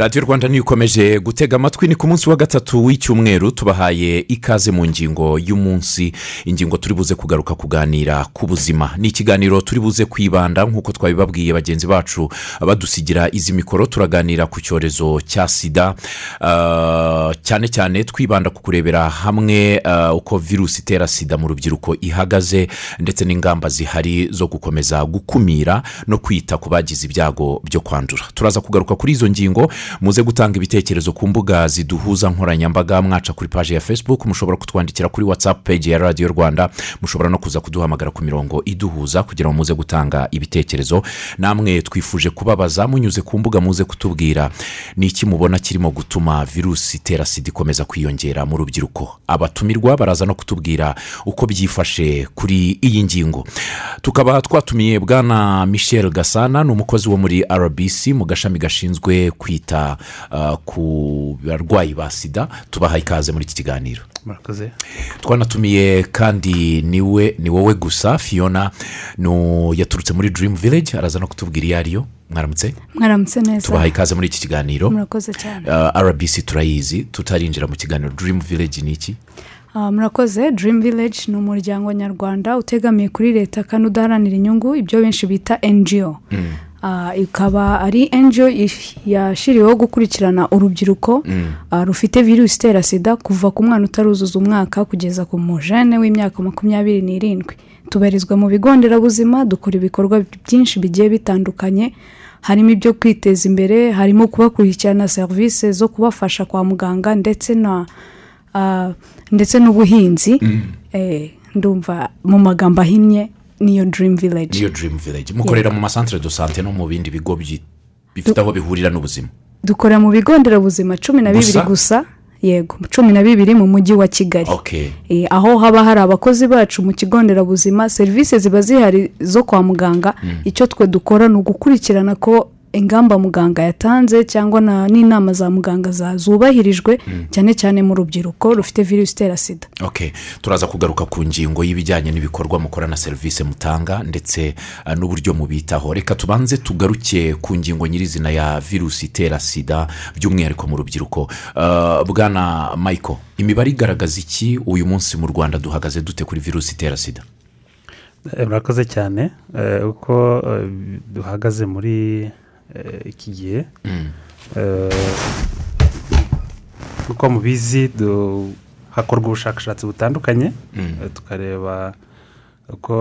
radiyo rwanda niyo ikomeje gutega amatwi ni ku munsi wa gatatu w'icyumweru tubahaye ikaze mu ngingo y'umunsi. Ingingo turi buze kugaruka kuganira ku buzima. Ni ikiganiro turi buze kwibanda nk'uko twabibabwiye bagenzi bacu badusigira izi mikoro turaganira ku cyorezo cya sida. Ah, cyane cyane twibanda ku kurebera hamwe ah, uko virusi itera sida mu rubyiruko ihagaze ndetse n'ingamba zihari zo gukomeza gukumira no kwita ku bagize ibyago byo kwandura. Turaza kugaruka kuri izo ngingo muze gutanga ibitekerezo ku mbuga ziduhuza nkoranyambaga. Mwaca kuri paji ya facebook mushobora kutwandikira kuri watsapu peji ya radiyo rwanda. Mushobora no kuza kuduhamagara ku mirongo iduhuza kugira ngo muze gutanga ibitekerezo. Namwe twifuje kubabaza munyuze ku mbuga muze kutubwira ni iki mubona kirimo gutuma virusi itera sida ikomeza kwiyongera mu rubyiruko. Abatumirwa baraza no kutubwira uko byifashe kuri iyi ngingo. Tukaba twatumiye bwana michel gasana ni umukozi wo muri rbc mu gashami gashinzwe kwita ah, ku barwayi ba sida tubahaye ikaze muri iki kiganiro. Murakoze. Twanatumiye kandi ni we ni wowe gusa fiona yaturutse muri dirimu village araza no kutubwira iyo ariyo. Mwaramutse? Mwaramutse neza. Tubahaye ikaze muri iki kiganiro. Murakoze cyane. Ah, rbc turayizi tutarinjira mu kiganiro. Dirimu village ni iki? Ah, murakoze. Dirimu vileji ni umuryango nyarwanda utegamiye kuri leta kandi udaharanira inyungu ibyo benshi bita ngo Ah, ikaba ari ngo yashyiriweho gukurikirana urubyiruko ah, rufite virusi itera sida kuva ku mwana utaruzuza umwaka kugeza ku mujene w'imyaka makumyabiri n'irindwi. Tubarizwa mu bigo nderabuzima dukora ibikorwa byinshi bigiye bitandukanye harimo ibyo kwiteza imbere harimo kubakurikirana serivisi zo kubafasha kwa muganga ndetse na ah, ndetse n'ubuhinzi. Eh, ndumva mu magambo ahinnye niyo dirimu vileji niyo dirimu village. Mukorera mu masantere do sante no mu bindi bigo bifite aho bihurira n'ubuzima. Dukorera mu bigo nderabuzima cumi na bibiri Gusa? yego cumi na bibiri mu mujyi wa kigali. Eh, aho haba hari abakozi bacu mu kigo nderabuzima serivisi ziba zihari zo kwa muganga. Icyo twe dukora ni ugukurikirana ko ingamba muganga yatanze cyangwa na- n'inama za muganga za- zubahirijwe cyane cyane mu rubyiruko rufite virusi itera sida. Turaza kugaruka ku ngingo y'ibijyanye n'ibikorwa mukora na serivisi mutanga ndetse ah, n'uburyo mubitaho. Reka tubanze tugaruke ku ngingo nyirizina ya virusi itera sida by'umwihariko mu rubyiruko. Ah, bwana michael imibare igaragaza iki? Uyu munsi mu rwanda duhagaze dute kuri virusi itera sida? Eh, murakoze cyane. Eh, uko eh, duhagaze muri eh, iki gihe Eh, uko mubizi du- hakorwa ubushakashatsi butandukanye. Eh, tukareba uko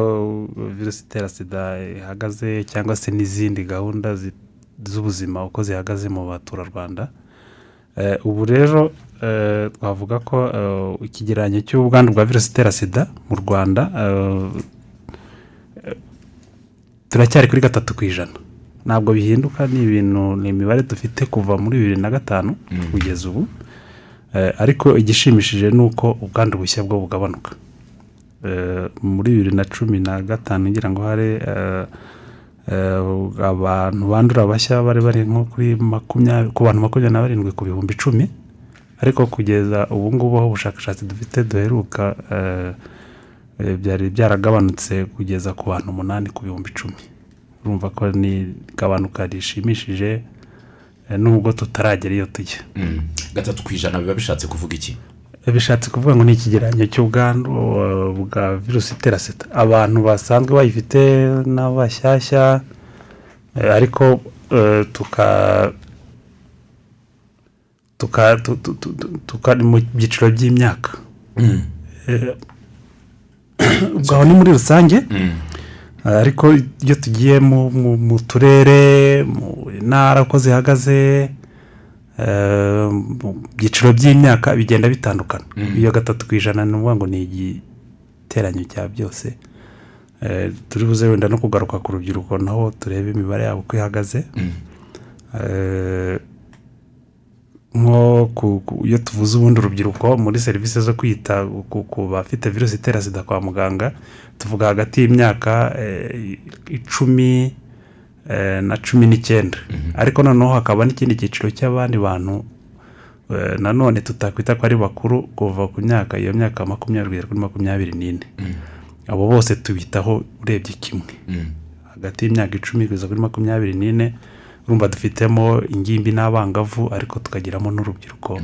virusi itera sida ihagaze cyangwa se n'izindi gahunda zi- z'ubuzima uko zihagaze mu baturarwanda. Eh, ubu rero eh, twavuga ko eh, ikigereranyo cy'ubwandu bwa virusi itera sida mu rwanda eh, turacyari kuri gatatu ku ijana. Ntabwo bihinduka ni ibintu ni imibare dufite kuva muri bibiri na gatanu kugeza ubu. Eh, ariko igishimishije ni uko ubwandu bushya bwo bugabanuka. Eh, muri bibiri na cumi na gatanu ngira ngo hari eh, abantu bandura bashya bari bari nko kuri makumyabiri ku bantu makumyabiri na barindwi ku bihumbi icumi ariko kugeza ubu ngubu aho ubushakashatsi dufite duheruka byari byaragabanutse kugeza ku bantu umunani ku bihumbi icumi urumva ko ni igabanuka rishimishije eh, nubwo tutaragera iyo tujya. Mm. gatatu ku ijana biba bishatse kuvuga iki? Bishatse kuvuga ngo ni ikigereranyo cy'ubwandu uh, bwa virusi itera sida. Abantu basanzwe bayifite n'abashyashya eh, ariko eh, tuka mu byiciro by'imyaka. Eh, ubwo aho ni muri rusange. Eh, ariko iyo tugiye mu, turere mu ntara uko zihagaze eh, mu byiciro by'imyaka bigenda bitandukana. Iyo gatatu ku ijana ni ukuvuga ngo ni igiteranyo cya byose. Eh, turi buze wenda no kugaruka ku rubyiruko naho turebe imibare yabo uko ihagaze. Eh, nko iyo tuvuze ubundi urubyiruko muri serivisi zo kwita ku bafite virusi itera sida kwa muganga tuvuga hagati y'imyaka eh, icumi eh, na cumi n'icyenda. Ariko noneho hakaba n'ikindi cyiciro cy'abandi bantu eh, nanone tutakwita ko ari bakuru kuva ku myaka iyo myaka makumyabiri kugera kuri makumyabiri n'ine. Abo bose tubitaho urebye kimwe. Hagati y'imyaka icumi kugeza kuri makumyabiri n'ine urumva dufitemo ingimbi n'abangavu ariko tukagiramo n'urubyiruko.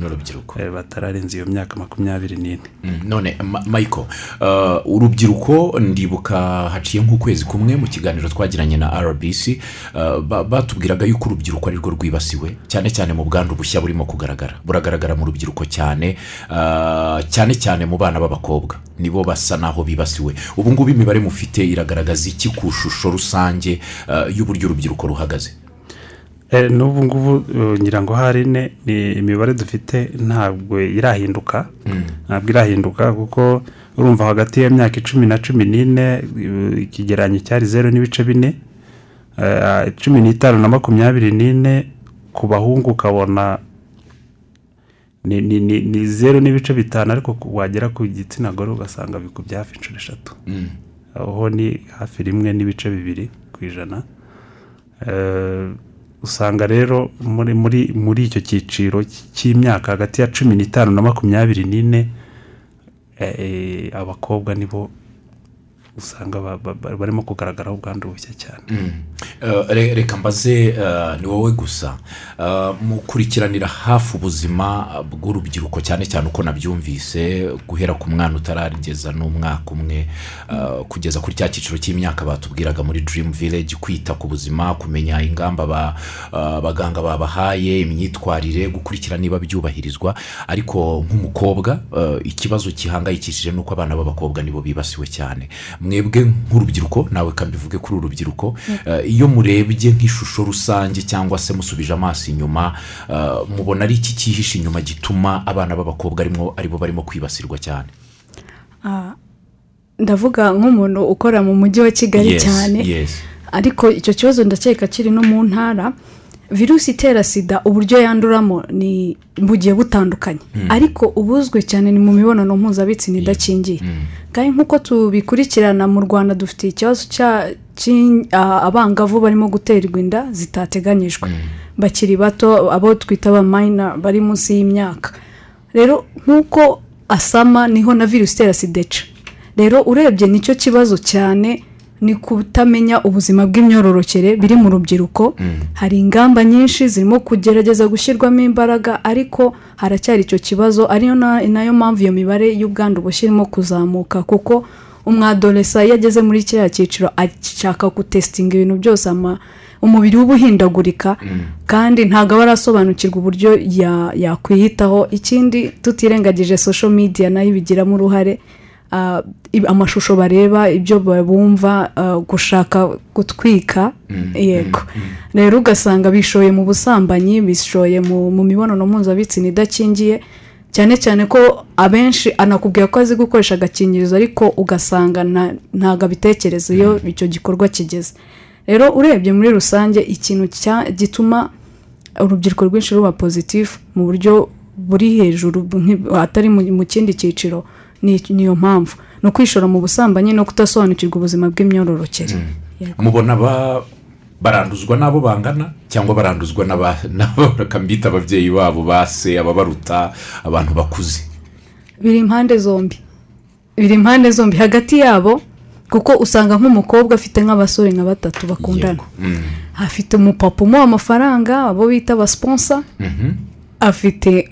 Eh, batararenza iyo myaka makumyabiri n'ine. Mm, none Ma- michael uh, urubyiruko ndibuka haciye nk'ukwezi kumwe mu kiganiro twagiranye na rbc uh, ba- batubwiraga yuko urubyiruko ari rwo rwibasiwe cyane cyane mu bwandu bushya burimo kugaragara. Buragaragara mu rubyiruko cyane uh, cyane cyane mu bana b'abakobwa. Nibo basa naho bibasiwe. Ubu ngubu imibare mufite iragaragaza iki ku ishusho rusange y'uburyo urubyiruko ruhagaze? N'ubu ngubu eh, ngira ngo hari ne ni imibare dufite ntabwo irahinduka. Ntabwo irahinduka kuko urumva hagati y'imyaka icumi na cumi n'ine eh, ikigereranyo cyari zeru n'ibice bine Eh, cumi n'itanu na makumyabiri n'ine ku bahungu ukabona ni ni ni ni zeru n'ibice bitanu ariko wagera ku gitsina gore ugasanga bikubye hafi inshuro eshatu. Aho ni hafi rimwe n'ibice bibiri ku ijana. Eh, usanga rero muri muri muri icyo cyiciro cy'imyaka hagati ya cumi n'itanu na makumyabiri n'ine eh, abakobwa nibo usanga ba- ba- ba- barimo kugaragaraho ubwandu bushya cyane. Uh, re- reka mbaze uh, ni wowe gusa. Uh, mukurikiranira hafi ubuzima bw'urubyiruko cyane cyane uko nabyumvise guhera ku mwana utarageza n'umwaka umwe kugeza kuri cya cyiciro cy'imyaka batubwiraga muri dream village kwita ku buzima kumenya ingamba ba- abaganga babahaye imyitwarire gukurikira niba byubahirizwa. Ariko nk'umukobwa ikibazo gihangayikishije ni uko abana b'abakobwa nibo bibasiwe cyane. Mwebwe nk'urubyiruko nawe kambivuge kuri uru rubyiruko uh, iyo murebye nk'ishusho rusange cyangwa se musubije amaso inyuma uh, mubona ari iki cyihishe inyuma gituma abana b'abakobwa ari bo barimo kwibasirwa cyane? Ndavuga nk'umuntu ukora mu mujyi wa kigali cyane. ariko icyo kibazo ndakeka kiri no mu ntara. Virusi itera sida uburyo yanduramo ni bugiye butandukanye. Ariko ubuzwe cyane ni mu mibonano mpuzabitsina idakingiye. Kandi nk'uko tubikurikirana mu rwanda dufite ikibazo abangavu barimo guterwa inda zitateganyijwe. Bakiri bato abo twita abamayina bari munsi y'imyaka. Rero nk'uko asama ni ho na virusi itera sida ica. Rero urebye ni cyo kibazo cyane ni kutamenya ubuzima bw'imyororokere biri mu rubyiruko. Hari ingamba nyinshi zirimo kugerageza gushyirwamo imbaraga ariko haracyari icyo kibazo. Ariyo na- na yo mpamvu iyo mibare y'ubwandu bushya irimo kuzamuka kuko umwadoresa iyo ageze muri kiriya cyiciro ashaka gutesitinga ibintu byose umubiri we uba uhindagurika. Kandi ntabwo aba arasobanukirwa uburyo ya- yakwiyitaho. Ikindi tutirengagije social media na yo ibigiramo uruhare. Amashusho bareba ibyo bumva ah, gushaka gutwika. Yego. rero ugasanga bishoye mu busambanyi bishoye mu mibonano mpuzabitsina idakingiye cyane cyane ko abenshi anakubwira ko azi gukoresha agakingirizo ariko ugasanga nta- ntabwo abitekereza iyo icyo gikorwa kigeze. Rero urebye muri rusange ikintu gituma urubyiruko rwinshi ruba pozitifu mu buryo buri hejuru atari mu kindi cyiciro niyo mpamvu. Ni ukwishora mu busambanyi no kudasobanukirwa ubuzima bw'imyororokere. Yego. mubona ba- baranduzwa n'abo bangana cyangwa baranduzwa n'aba- n'abo bakambita ababyeyi babo base ababaruta abantu bakuze? Biri impande zombi. Biri impande zombi. Hagati yabo kuko usanga nk'umukobwa afite nk'abasore nka batatu bakundana. Yego. Mm. afite umupapa umuha amafaranga abo bita abasiponsa afite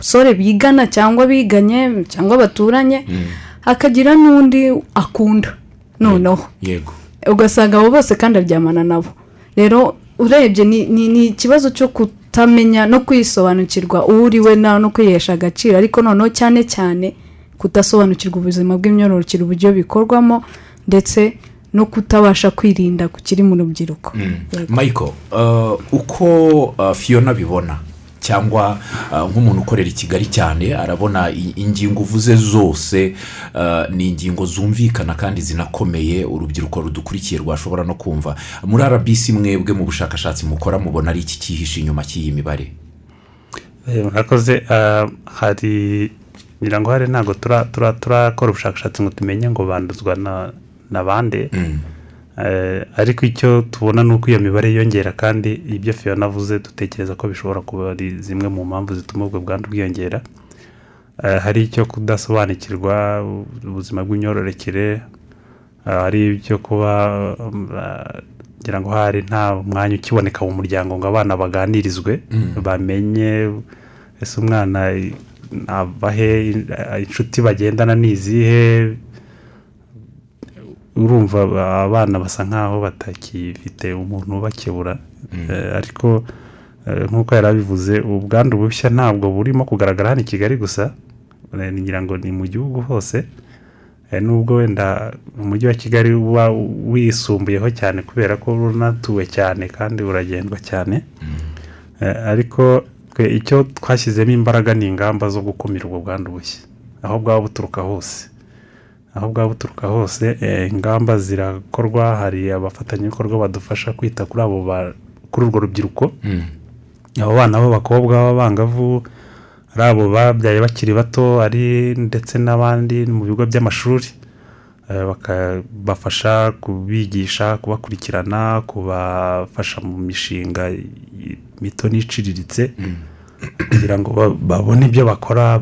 umusore bigana cyangwa biganye cyangwa baturanye hakagira n'undi akunda. Noneho. yego. Ugasanga abo bose kandi aryamana nabo. Rero urebye ni ikibazo cyo kutamenya no kwisobanukirwa uwo uri we nawe no kwihesha agaciro. Ariko noneho cyane cyane kudasobanukirwa ubuzima bw'imyororokere uburyo bikorwamo ndetse no kutabasha kwirinda ku kiri mu rubyiruko. Yego. michael uh, uko uh, fiona abibona cyangwa uh, nk'umuntu ukorera i kigali cyane arabona ingingo uvuze zose uh, ni ingingo zumvikana kandi zinakomeye. Urubyiruko rudukurikiye rwashobora no kumva. Muri rbc mwebwe mu bushakashatsi mukora mubona ari iki cyihishe inyuma cy'iyi mibare? Eh, murakoze. Ah, hari ngira ngo hari ntabwo tura- tura- turakora ubushakashatsi ngo tumenye ngo banduzwa na bande. Eh, ariko icyo tubona ni uko iyo mibare yiyongera kandi ibyo fiona avuze dutekereza ko bishobora kuba ari zimwe mu mpamvu zituma ubwo bwandu bwiyongera. Eh, hari icyo kudasobanukirwa ubuzima bw'imyororokere ah, hari ibyo kuba ngira ngo hari nta mwanya ukiboneka mu muryango ngo abana baganirizwe bamenye ese umwana he? Inshuti bagendana ni izihe? Urumva abana basa nkaho batakifite umuntu ubakebura. Eh, ariko eh, nk'uko yari abivuze ubwandu bushya ntabwo burimo kugaragara hano i kigali gusa. Eh, ngira ngo ni mu gihugu hose. Nubwo wenda umujyi wa kigali uba wisumbuyeho cyane kubera ko unatuwe cyane kandi uragendwa cyane. Eh, ariko icyo twashyizemo imbaraga ni ingamba zo gukumira ubwo bwandu bushya. Aho bwaba buturuka hose. Aho bwaba buturuka hose eh, ingamba zirakorwa hari abafatanyabikorwa badufasha kwita kuri abo ba- kuri urwo rubyiruko. Abo bana b'abakobwa b'abangavu ari abo babyaye bakiri bato ari ndetse n'abandi mu bigo by'amashuri. Eh, bakabafasha kubigisha kubakurikirana kubafasha mu mishinga mito n'iciriritse. Kugira ngo ba- babone ibyo bakora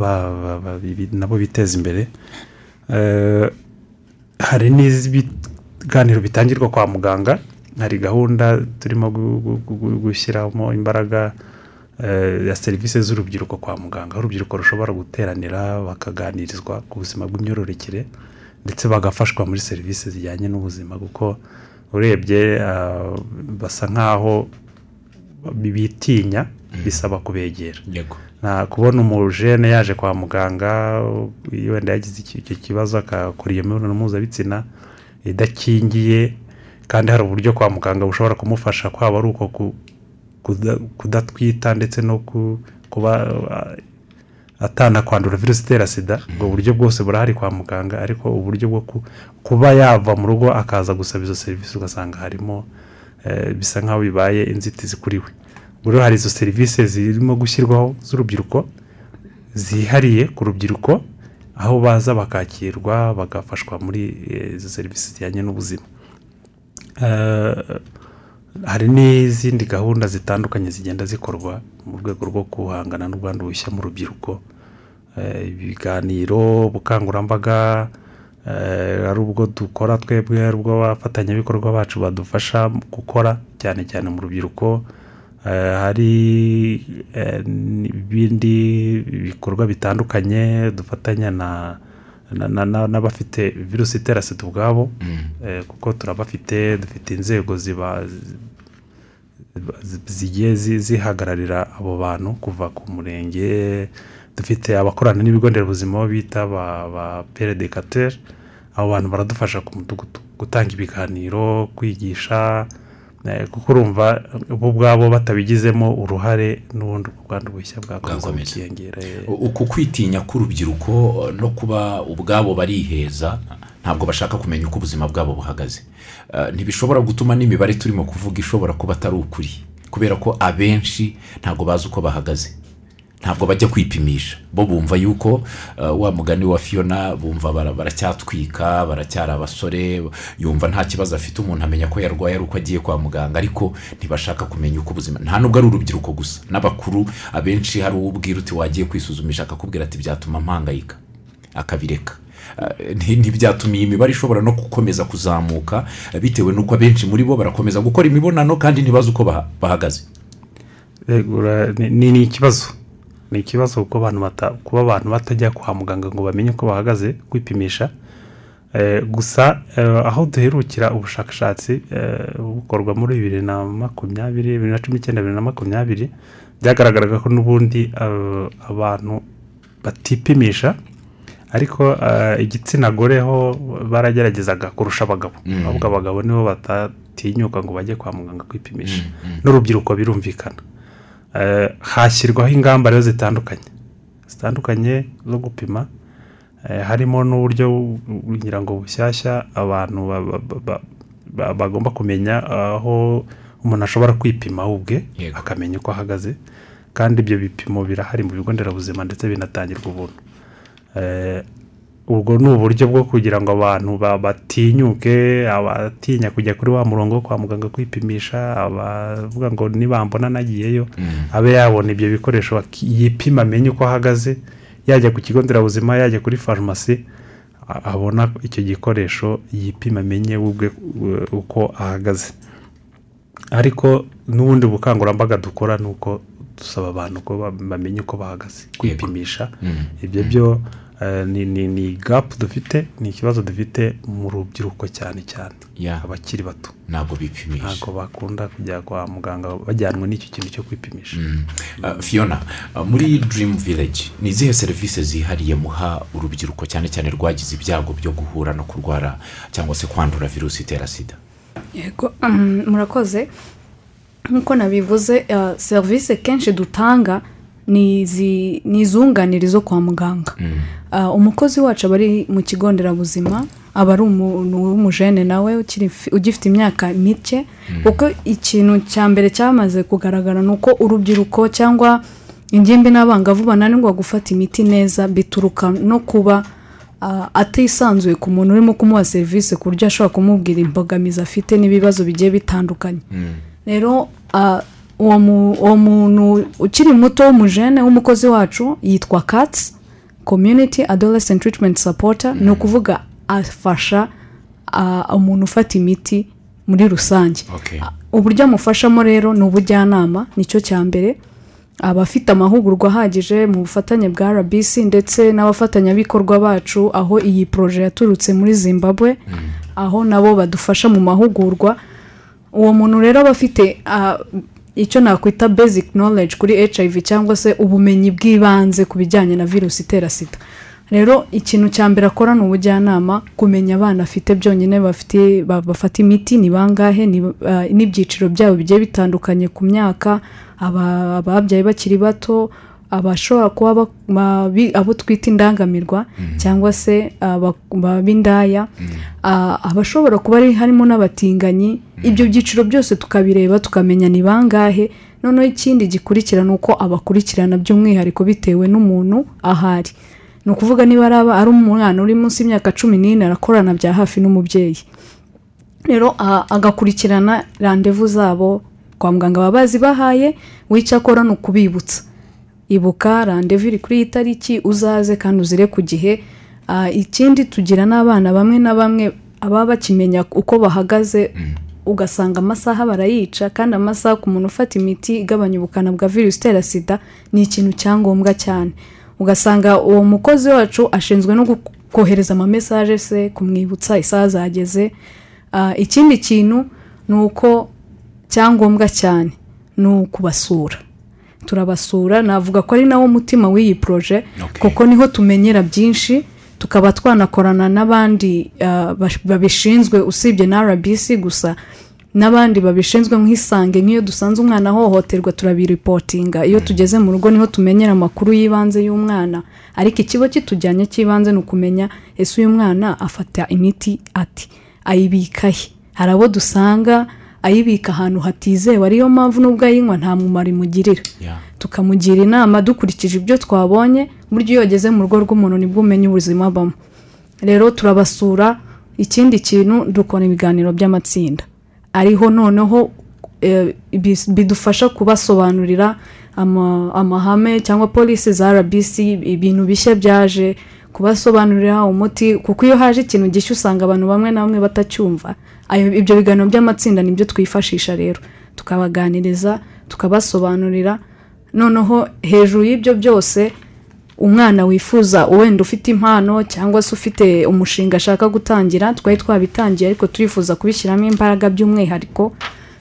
nabo biteza imbere. Hari n'ibiganiro bitangirwa kwa muganga. Hari gahunda turimo gu- gu- gu- gushyiramo imbaraga eh, ya serivisi z'urubyiruko kwa muganga. Aho urubyiruko rushobora guteranira bakaganirizwa ku buzima bw'imyororokere ndetse bagafashwa muri serivisi zijyanye n'ubuzima. Kuko urebye ah, basa nk'aho bitinya bisaba kubegera. Kubona umujene yaje kwa muganga wenda yagize icyo kibazo akakora iyo mibonano mpuzabitsina idakingiye kandi hari uburyo kwa muganga bushobora kumufasha kwaba ari uko ku- kuda- kudatwita ndetse no ku- kuba ah, atana kwandura virusi itera sida ubwo buryo bwose burahari kwa muganga ariko uburyo bwo ku- kuba yava mu rugo akaza gusaba izo serivisi ugasanga harimo bisa nk'aho bibaye inzitizi kuri we. Rero hari izo serivisi zirimo gushyirwaho z'urubyiruko zihariye ku rubyiruko aho baza bakakirwa bagafashwa muri eh, izo serivisi zijyanye n'ubuzima. Eh, hari n'izindi gahunda zitandukanye zigenda zikorwa mu rwego rwo guhangana n'ubwandu bushya mu rubyiruko. Eh, ibiganiro ubukangurambaga eh, ari ubwo dukora twebwe ari ubwo abafatanyabikorwa bacu badufasha gukora cyane cyane mu rubyiruko. Eh, hari eh, n'ibindi bikorwa bitandukanye dufatanya na na- na- na- n'abafite virusi itera sida ubwabo. Eh, kuko turabafite dufite inzego ziba zi- zigiye zi- zihagararira abo bantu kuva ku murenge. Dufite abakorana n'ibigo nderabuzima bita ba ba peredekateri abo bantu baradufasha ku mudugudu gutanga ibiganiro kwigisha eh, kuko urumva bo ubwabo batabigizemo uruhare n'ubundi ubwo bwandu bushya bwakomeza bukiyongera uku kwitinya k'urubyiruko no kuba ubwabo bariheza ntabwo bashaka kumenya uko ubuzima bwabo buhagaze. Eh, ntibishobora gutuma n'imibare turimo kuvuga ishobora kuba atari ukuri kubera ko abenshi ntabwo bazi uko bahagaze. Ntabwo bajya kwipimisha. Bo bumva yuko eh, wa mugani wa fiyona bumva bara- baracyatwika baracyari abasore yumva nta kibazo afite umuntu amenya ko yarwaye ari uko agiye kwa muganga ariko ntibashaka kumenya uko ubuzima nta nubwo ari urubyiruko gusa. N'abakuru abenshi hari uwo ubwira uti wagiye kwisuzumisha akakubwira ati byatuma mpangayika. Akabireka. Eh, nti- ntibyatuma iyi mibare ishobora no gukomeza kuzamuka bitewe n'uko abenshi muri bo barakomeza gukora imibonano kandi ntibazi uko baha- bahagaze. Ni ikibazo. Ni ikibazo kuko kuba abantu batajya kwa muganga ngo bamenye uko bahagaze kwipimisha. Eh, gusa eh, aho duherukira ubushakashatsi eh, bukorwa muri bibiri na makumyabiri bibiri na cumi n'icyenda bibiri na makumyabiri byagaragaraga ko n'ubundi abantu batipimisha. Ariko igitsina gore ho barageragezaga kurusha abagabo. Ahubwo abagabo nibo batatinyuka ngo bajye kwa muganga kwipimisha. N'urubyiruko birumvikana. Hashyirwaho ingamba rero zitandukanye. Zitandukanye zo gupima. Eh, harimo n'uburyo ngira ngo bushyashya abantu ba- ba- ba- ba- bagomba kumenya aho umuntu ashobora kwipima we ubwe akamenya uko ahagaze. Kandi ibyo bipimo birahari mu bigo nderabuzima ndetse binatangirwa ubuntu. Eh, ubwo ni uburyo bwo kugira ngo abantu ba- batinyuke abatinya kujya kuri wa murongo wo kwa muganga kwipimisha abavuga ngo nibambona nagiyeyo abe yabona ibyo bikoresho yipima amenye uko ahagaze yajya ku kigo nderabuzima yajya kuri farumasi abona icyo gikoresho yipima amenye we ubwe uko ahagaze. Ariko n'ubundi bukangurambaga dukora ni uko dusaba abantu ko ba- bamenya uko bahagaze kwipimisha. Ibyo byo eh, ni ni ni gapu dufite ni ikibazo dufite mu rubyiruko cyane cyane. Ya. abakiri bato. Ntabwo bipimisha. Ntabwo bakunda kujya kwa muganga bajyanwe n'icyo kintu cyo kwipimisha. Uh, fiona uh, muri dream village ni izihe serivisi zihariye muha urubyiruko cyane cyane rwagize ibyago byo guhura no kurwara cyangwa se kwandura virusi itera sida? Yego um, murakoze. Nk'uko nabivuze serivisi kenshi dutanga ni izunganira zo kwa muganga. Uh, umukozi wacu aba ari mu kigo nderabuzima aba ari umuntu w'umujene nawe ugifite imyaka mike. Kuko ikintu cya mbere cyamaze kugaragara ni uko urubyiruko cyangwa ingimbi n'abangavu bananirwa gufata imiti neza bituruka no kuba ah, atisanzuye ku muntu urimo kumuha serivisi ku buryo ashobora kumubwira imbogamizi afite n'ibibazo bigiye bitandukanye. Rero ah, uwo mu- uwo muntu ukiri muto w'umujene w'umukozi wacu yitwa katsi community adolescent treatment supporter ni ukuvuga afasha umuntu ufata imiti muri rusange. Uburyo amufashamo rero ni ubujyanama ni cyo cya mbere. Abafite amahugurwa ahagije mu bufatanye bwa rbc ndetse n'abafatanyabikorwa bacu aho iyi poroje yaturutse muri zimbabwe. Aho nabo badufasha mu mahugurwa. Uwo muntu rero aba afite icyo nakwita basic knowledge kuri hiv cyangwa se ubumenyi bw'ibanze ku bijyanye na virusi itera sida. Rero ikintu cya mbere akora ni ubujyanama kumenya abana afite byonyine bafata imiti ni bangahe ni- ah, n'ibyiciro byabo bigiye bitandukanye ku myaka aba- ababyaye bakiri bato abashobora kuba abo twita indangamirwa cyangwa se aba- ba- b'indaya Ah, abashobora kuba ari harimo n'abatinganyi. Ibyo byiciro byose tukabireba tukamenya ni bangahe. Noneho ikindi gikurikira ni uko abakurikirana by'umwihariko bitewe n'umuntu ahari. Ni ukuvuga niba ari umwana uri munsi y'imyaka cumi n'ine arakorana bya hafi n'umubyeyi. Rero ah, agakurikirana randevu zabo kwa muganga baba bazibahaye w'icyo akora ni ukubibutsa. Ibuka randevu iri kuri iyi tariki uzaze kandi uzire ku gihe. Ah, ikindi tugira n'abana bamwe na bamwe baba bakimenya uko bahagaze ugasanga amasaha barayica kandi amasaha ku muntu ufata imiti igabanya ubukana bwa virusi itera sida ni ikintu cyangombwa cyane. Ugasanga uwo mukozi wacu ashinzwe no kohereza amamesaje se kumwibutsa isaha zageze. Ah, ikindi kintu ni uko cyangombwa cyane ni ukubasura. Turabasura navuga ko ari nawo mutima w'iyi poroje kuko ni ho tumenyera byinshi tukaba twanakorana n'abandi ah, babishinzwe usibye na rbc gusa n'abandi babishinzwe nk'isange nk'iyo dusanze umwana ahohoterwa turabiripotinga. Iyo tugeze mu rugo ni ho tumenyera amakuru y'ibanze y'umwana. Ariko ikigo kitujyanye cy'ibanze ni ukumenya ese uyu mwana afata imiti ati ayibika he? Hari abo dusanga ayibika ahantu hatizewe. Ariyo mpamvu n'ubwo ayinywa nta mumaro imugirira. Tukamugira inama dukurikije ibyo twabonye buryo iyo wageze mu rugo rw'umuntu ni bwo umenya ubuzima abamo. Rero turabasura ikindi kintu dukora ibiganiro by'amatsinda. Ariho noneho eh, bis- bidufasha kubasobanurira ama- amahame cyangwa polisi za rbc ibintu bishya byaje kubasobanurira umuti kuko iyo haje ikintu gishya usanga abantu bamwe na bamwe batacyumva. Ibyo biganiro by'amatsinda ni byo twifashisha rero. Tukabaganiriza tukabasobanurira. Noneho hejuru y'ibyo byose umwana wifuza wenda ufite impano cyangwa se ufite umushinga ashaka gutangira twari twabitangiye ariko turifuza kubishyiramo imbaraga by'umwihariko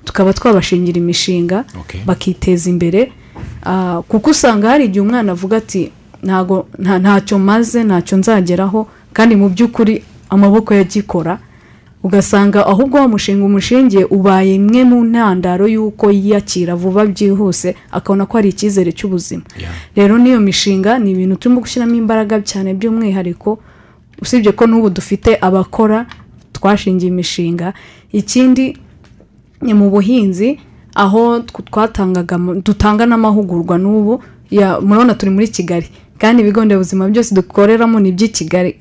tukaba twabashingira imishinga Okay. bakiteza imbere. Ah, kuko usanga hari igihe umwana avuga ati ntacyo maze ntacyo nzageraho. Kandi mu by'ukuri amaboko yagikora ugasanga ahubwo wa mushinga umushingiye ubaye imwe mu ntandaro y'uko yiyakira vuba byihuse akabona ko hari icyizere cy'ubuzima. Rero n'iyo mishinga ni ibintu turimo gushyiramo imbaraga cyane by'umwihariko usibye ko n'ubu dufite abakora twashingiye imishinga. Ikindi ni mu buhinzi aho tw- twatangaga dutanga n'amahugurwa n'ubu. Ya- murabona turi muri kigali. Kandi ibigo nderabuzima byose dukoreramo ni iby'i kigali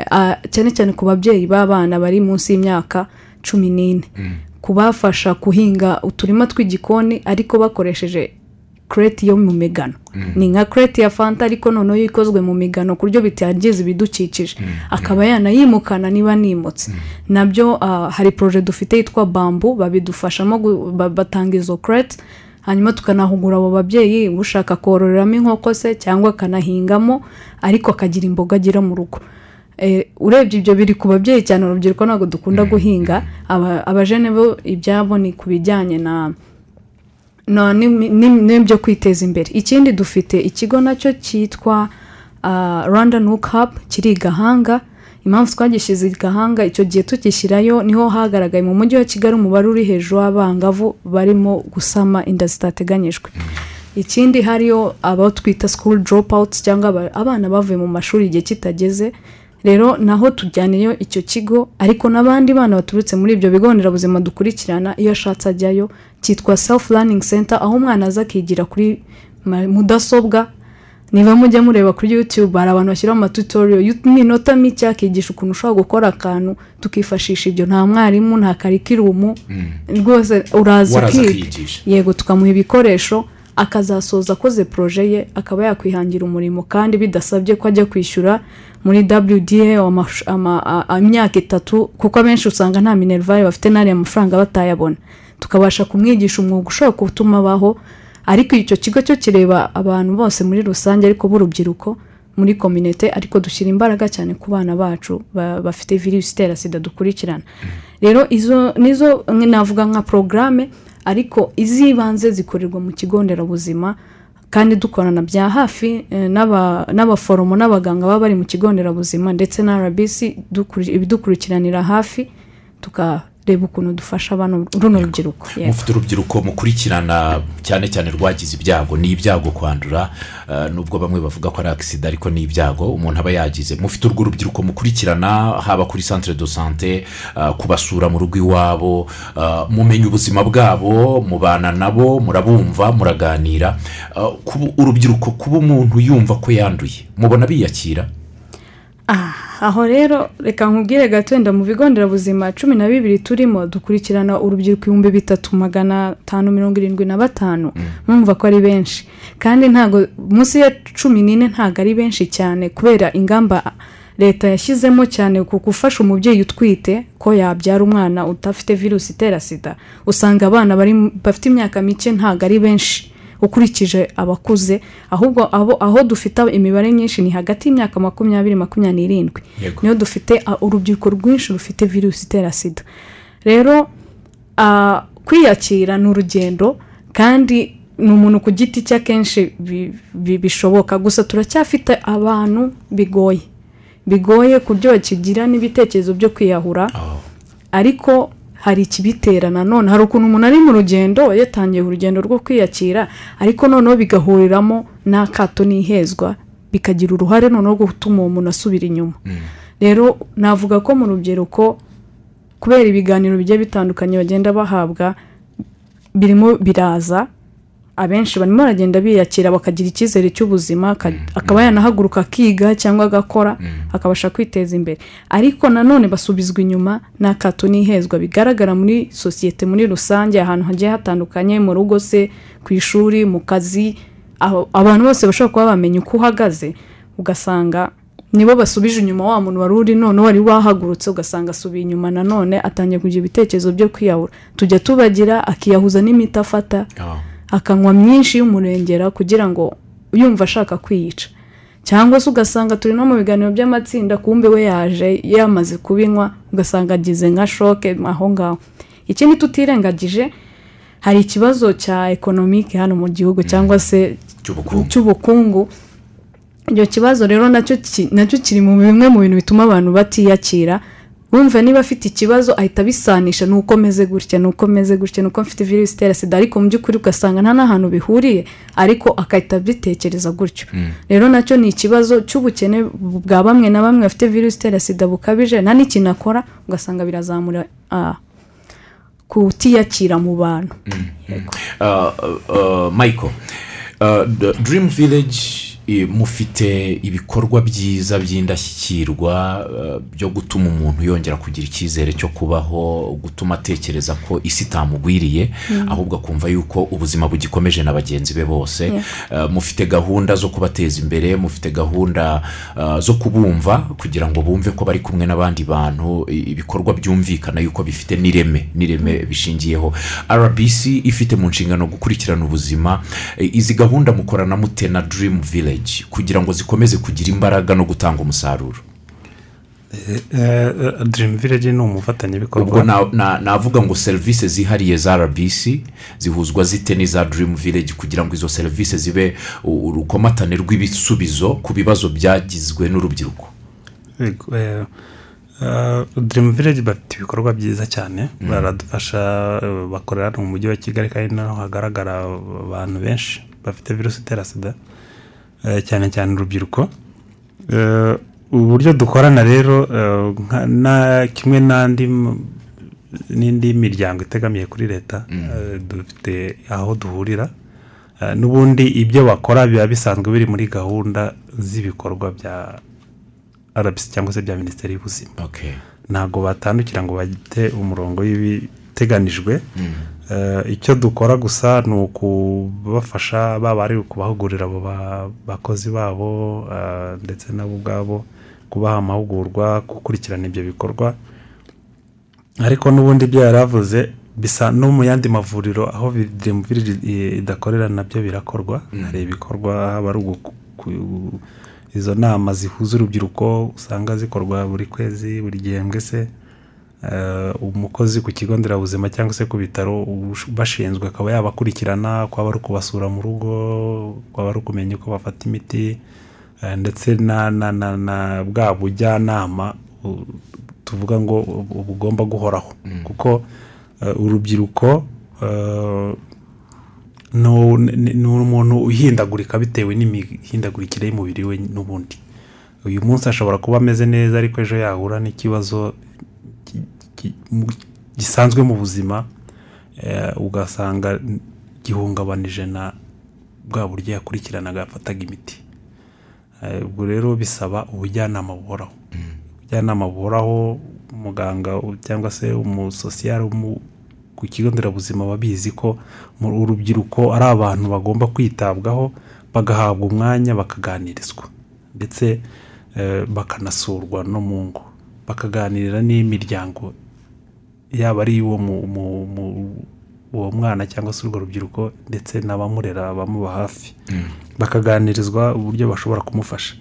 cyane cyane ku babyeyi b'abana bari munsi y'imyaka cumi n'ine. Kubafasha guhinga uturima tw'igikoni ariko bakoresheje kereti yo mu migano. Ni nka kereti ya fanta ariko noneho ikozwe mu migano ku buryo bitangiza ibidukikije. Akaba yanayimukana niba nimutse. Nabyo hari poroje dufite yitwa bambu babidufashamo batanga izo kereti hanyuma tukanahugura abo babyeyi ushaka kororeramo inkoko se cyangwa akanahingamo ariko akagira imboga agira mu rugo. Eh, urebye ibyo biri ku babyeyi cyane urubyiruko ntabwo dukunda guhinga. Aba- abajene bo ibyabo ni ku bijyanye na n'ibyo kwiteza imbere. Ikindi dufite ikigo na cyo cyitwa ah, rwanda nuke hub kiri i gahanga. Impamvu twagishyize i gahanga icyo gihe tukishyirayo ni ho hagaragaye mu mujyi wa kigali umubare uri hejuru w'abangavu barimo gusama inda zitateganyijwe. Ikindi hariyo abo twita school dropouts cyangwa aba- abana bavuye mu mashuri igihe kitageze. Rero naho tujyaniyeyo icyo kigo ariko n'abandi bana baturutse muri ibyo bigo nderabuzima dukurikirana iyo ashatse ajyayo cyitwa self learning center aho umwana aza akigira kuri mudasobwa niba mujya mureba kuri youtube hari abantu bashyiraho amatutoriyo y'iminota mike akigisha ukuntu ushobora gukora akantu tukifashisha ibyo. Nta mwarimu nta karikirumu rwose uraza akiyigisha. yego tukamuha ibikoresho akazasoza akoze poroje ye akaba yakwihangira umurimo. Kandi bidasabye ko ajya kwishyura muri wda imyaka itatu kuko abenshi usanga nta minerivare bafite n'ariya mafaranga batayabona. Tukabasha kumwigisha umwuga ushobora gutuma abaho ariko icyo kigo cyo kireba abantu bose muri rusange ariko b'urubyiruko muri kominete ariko dushyira imbaraga cyane ku bana bacu ba- bafite virusi itera sida dukurikirana. Rero izo nizo navuga nka porogaramu ariko iz'ibanze zikorerwa mu kigo nderabuzima kandi dukorana bya hafi eh, n'aba- n'abaforomo n'abaganga baba bari mu kigo nderabuzima ndetse na rbc dukuri- ibidukurikiranira hafi tukareba ukuntu dufasha abana runo rubyiruko. Mufite urubyiruko mukurikirana cyane cyane rwagize ibyago ni ibyago kwandura eh, nubwo bamwe bavuga ko ari agisida ariko ni ibyago umuntu aba yagize. Mufite urwo rubyiruko mukurikirana haba kuri centre de sante eh, kubasura mu rugo iwabo eh, mumenya ubuzima bwabo mubana nabo murabumva muraganira. Urubyiruko kuba umuntu yumva ko yanduye mubona biyakira? Ah, aho rero reka nkubwire gato wenda mu bigo nderabuzima cumi na bibiri turimo dukurikirana urubyiruko ibihumbi bitatu magana atanu mirongo irindwi na batanu. Mwumva ko ari benshi. Kandi ntabwo munsi ya cumi n'ine ntabwo ari benshi cyane kubera ingamba leta yashyizemo cyane ku gufasha umubyeyi utwite ko yabyara umwana udafite virusi itera sida. Usanga abana bafite imyaka mike ntabwo ari benshi. Ukurikije abakuze ahubwo aho dufite imibare myinshi ni hagati y'imyaka makumyabiri makumyabiri n'irindwi. Niyo dufite urubyiruko rwinshi rufite virusi itera sida. Rero kwiyakira ni urugendo kandi ni umuntu ku giti cye akenshi bi- bi- bishoboka. Gusa turacyafite abantu bigoye. Bigoye ku buryo bakigira n'ibitekerezo byo kwiyahura. Oh. ariko hari ikibitera nanone hari ukuntu umuntu ari mu rugendo yatangiye urugendo rwo kwiyakira ariko noneho bigahuriramo n'akato n'ihezwa bikagira uruhare noneho gutuma uwo muntu asubira inyuma. Rero navuga ko mu rubyiruko kubera ibiganiro bigiye bitandukanye bagenda bahabwa birimo biraza abenshi barimo baragenda biyakira bakagira icyizere cy'ubuzima aka- akaba yanahaguruka akiga cyangwa agakora akabasha kwiteza imbere. Ariko nanone basubizwa inyuma n'akato n'ihezwa. Bigaragara muri sosiyete muri rusange ahantu hagiye hatandukanye mu rugo se ku ishuri mu kazi abantu bose bashobora kuba bamenya uko uhagaze. Ugasanga nibo basubije inyuma wa muntu wari uri none wari wahagurutse ugasanga asubiye inyuma nanone atangiye kugira ibitekerezo byo kwiyahura. Tujya tubagira akiyahuza n'imiti afata Oh. Akanywa myinshi y'umurengera kugira ngo yumva ashaka kwiyica. Cyangwa se ugasanga turi no mu biganiro by'amatsinda kumbe we yaje yamaze kubinywa ugasanga agize nka shoke aho ngaho. Ikindi tutirengagije hari ikibazo cya ekonomike hano mu gihugu cyangwa se cy'ubukungu. icyo kibazo rero na cyo kiri mu bimwe mu bintu bituma abantu batiyakira. Wumva niba afite ikibazo ahita abisanisha ni uko meze gutya ni uko meze gutya ni uko mfite virusi itera sida. Ariko mu by'ukuri ugasanga nta n'ahantu bihuriye ariko agahita abitekereza gutyo. Rero na cyo ni ikibazo cy'ubukene bwa bamwe na bamwe bafite virusi itera sida bukabije nta n'ikintu akora ugasanga birazamura kutiyakira mu bantu. Uh, uh, uh, michael uh, the dream village eh, mufite ibikorwa byiza by'indashyikirwa eh, byo gutuma umuntu yongera kugira icyizere cyo kubaho gutuma atekereza ko isi itamugwiriye ahubwo akumva yuko ubuzima bugikomeje na bagenzi be bose. Eh, mufite gahunda zo kubateza imbere mufite gahunda eh, zo kubumva kugira ngo bumve ko bari kumwe n'abandi bantu ibikorwa byumvikana yuko bifite n'ireme n'ireme bishingiyeho. Rbc ifite mu nshingano gukurikirana ubuzima eh, izi gahunda mukorana mute na dream village kugira ngo zikomeze kugira imbaraga no gutanga umusaruro. Dirimu vileji ni umufatanyabikorwa. Ubwo na- na- navuga ngo serivisi zihariye za rbc zihuzwa zite n'iza dream village kugira ngo izo serivisi zibe urukomatane rw'ibisubizo ku bibazo byagizwe n'urubyiruko? Dirimu vileji bafite ibikorwa byiza cyane. Baradufasha eh, bakorera mu mujyi wa kigali kandi naho hagaragara abantu benshi bafite virusi itera sida. eh, cyane cyane urubyiruko. Eh, uburyo dukorana rero eh, kimwe n'andi n'indi miryango itegamiye kuri leta eh, dufite aho duhurira Eh, n'ubundi ibyo bakora biba bisanzwe biri muri gahunda z'ibikorwa bya rbc cyangwa se bya minisiteri y'ubuzima. Okay. ntabwo batandukira ngo bajye umurongo w'ibiteganijwe Eh, icyo dukora gusa ni ukubafasha baba ari ukubahugurira abo ba- bakozi babo eh, ndetse nabo ubwabo kubaha amahugurwa gukurikirana ibyo bikorwa. Ariko n'ubundi ibyo yari avuze bisa no mu yandi mavuriro aho dirimu idakorera na byo birakorwa. Hari ibikorwa haba ari izo nama zihuza urubyiruko usanga zikorwa buri kwezi buri gihembwe se umukozi ku kigo nderabuzima cyangwa se ku bitaro bashinzwe akaba yabakurikirana kwaba ari ukubasura mu rugo kwaba ari ukumenya uko bafata imiti eh, ndetse na na na na bwa bujyanama tuvuga ngo bu- bugomba guhoraho. Kuko eh, urubyiruko eh, ni umuntu uhindagurika bitewe n'imihindagurikire y'umubiri we n'ubundi. Uyu munsi ashobora kuba ameze neza ariko ejo yahura n'ikibazo gisanzwe mu buzima eh, ugasanga gihungabanije na bwa buryo yakurikiranaga yafataga imiti. Eh, ubwo rero bisaba ubujyanama buhoraho. Ubujyanama buhoraho umuganga cyangwa se umusosiyare ku kigo nderabuzima babizi ko urubyiruko ari abantu bagomba kwitabwaho bagahabwa umwanya bakaganirizwa. Ndetse eh, bakanasurwa no mu ngo. Bakaganirira n'imiryango yaba ari uwo mu- mu- mu- uwo mwana cyangwa se urwo rubyiruko ndetse n'abamurera abamuba hafi. Bakaganirizwa uburyo bashobora kumufasha.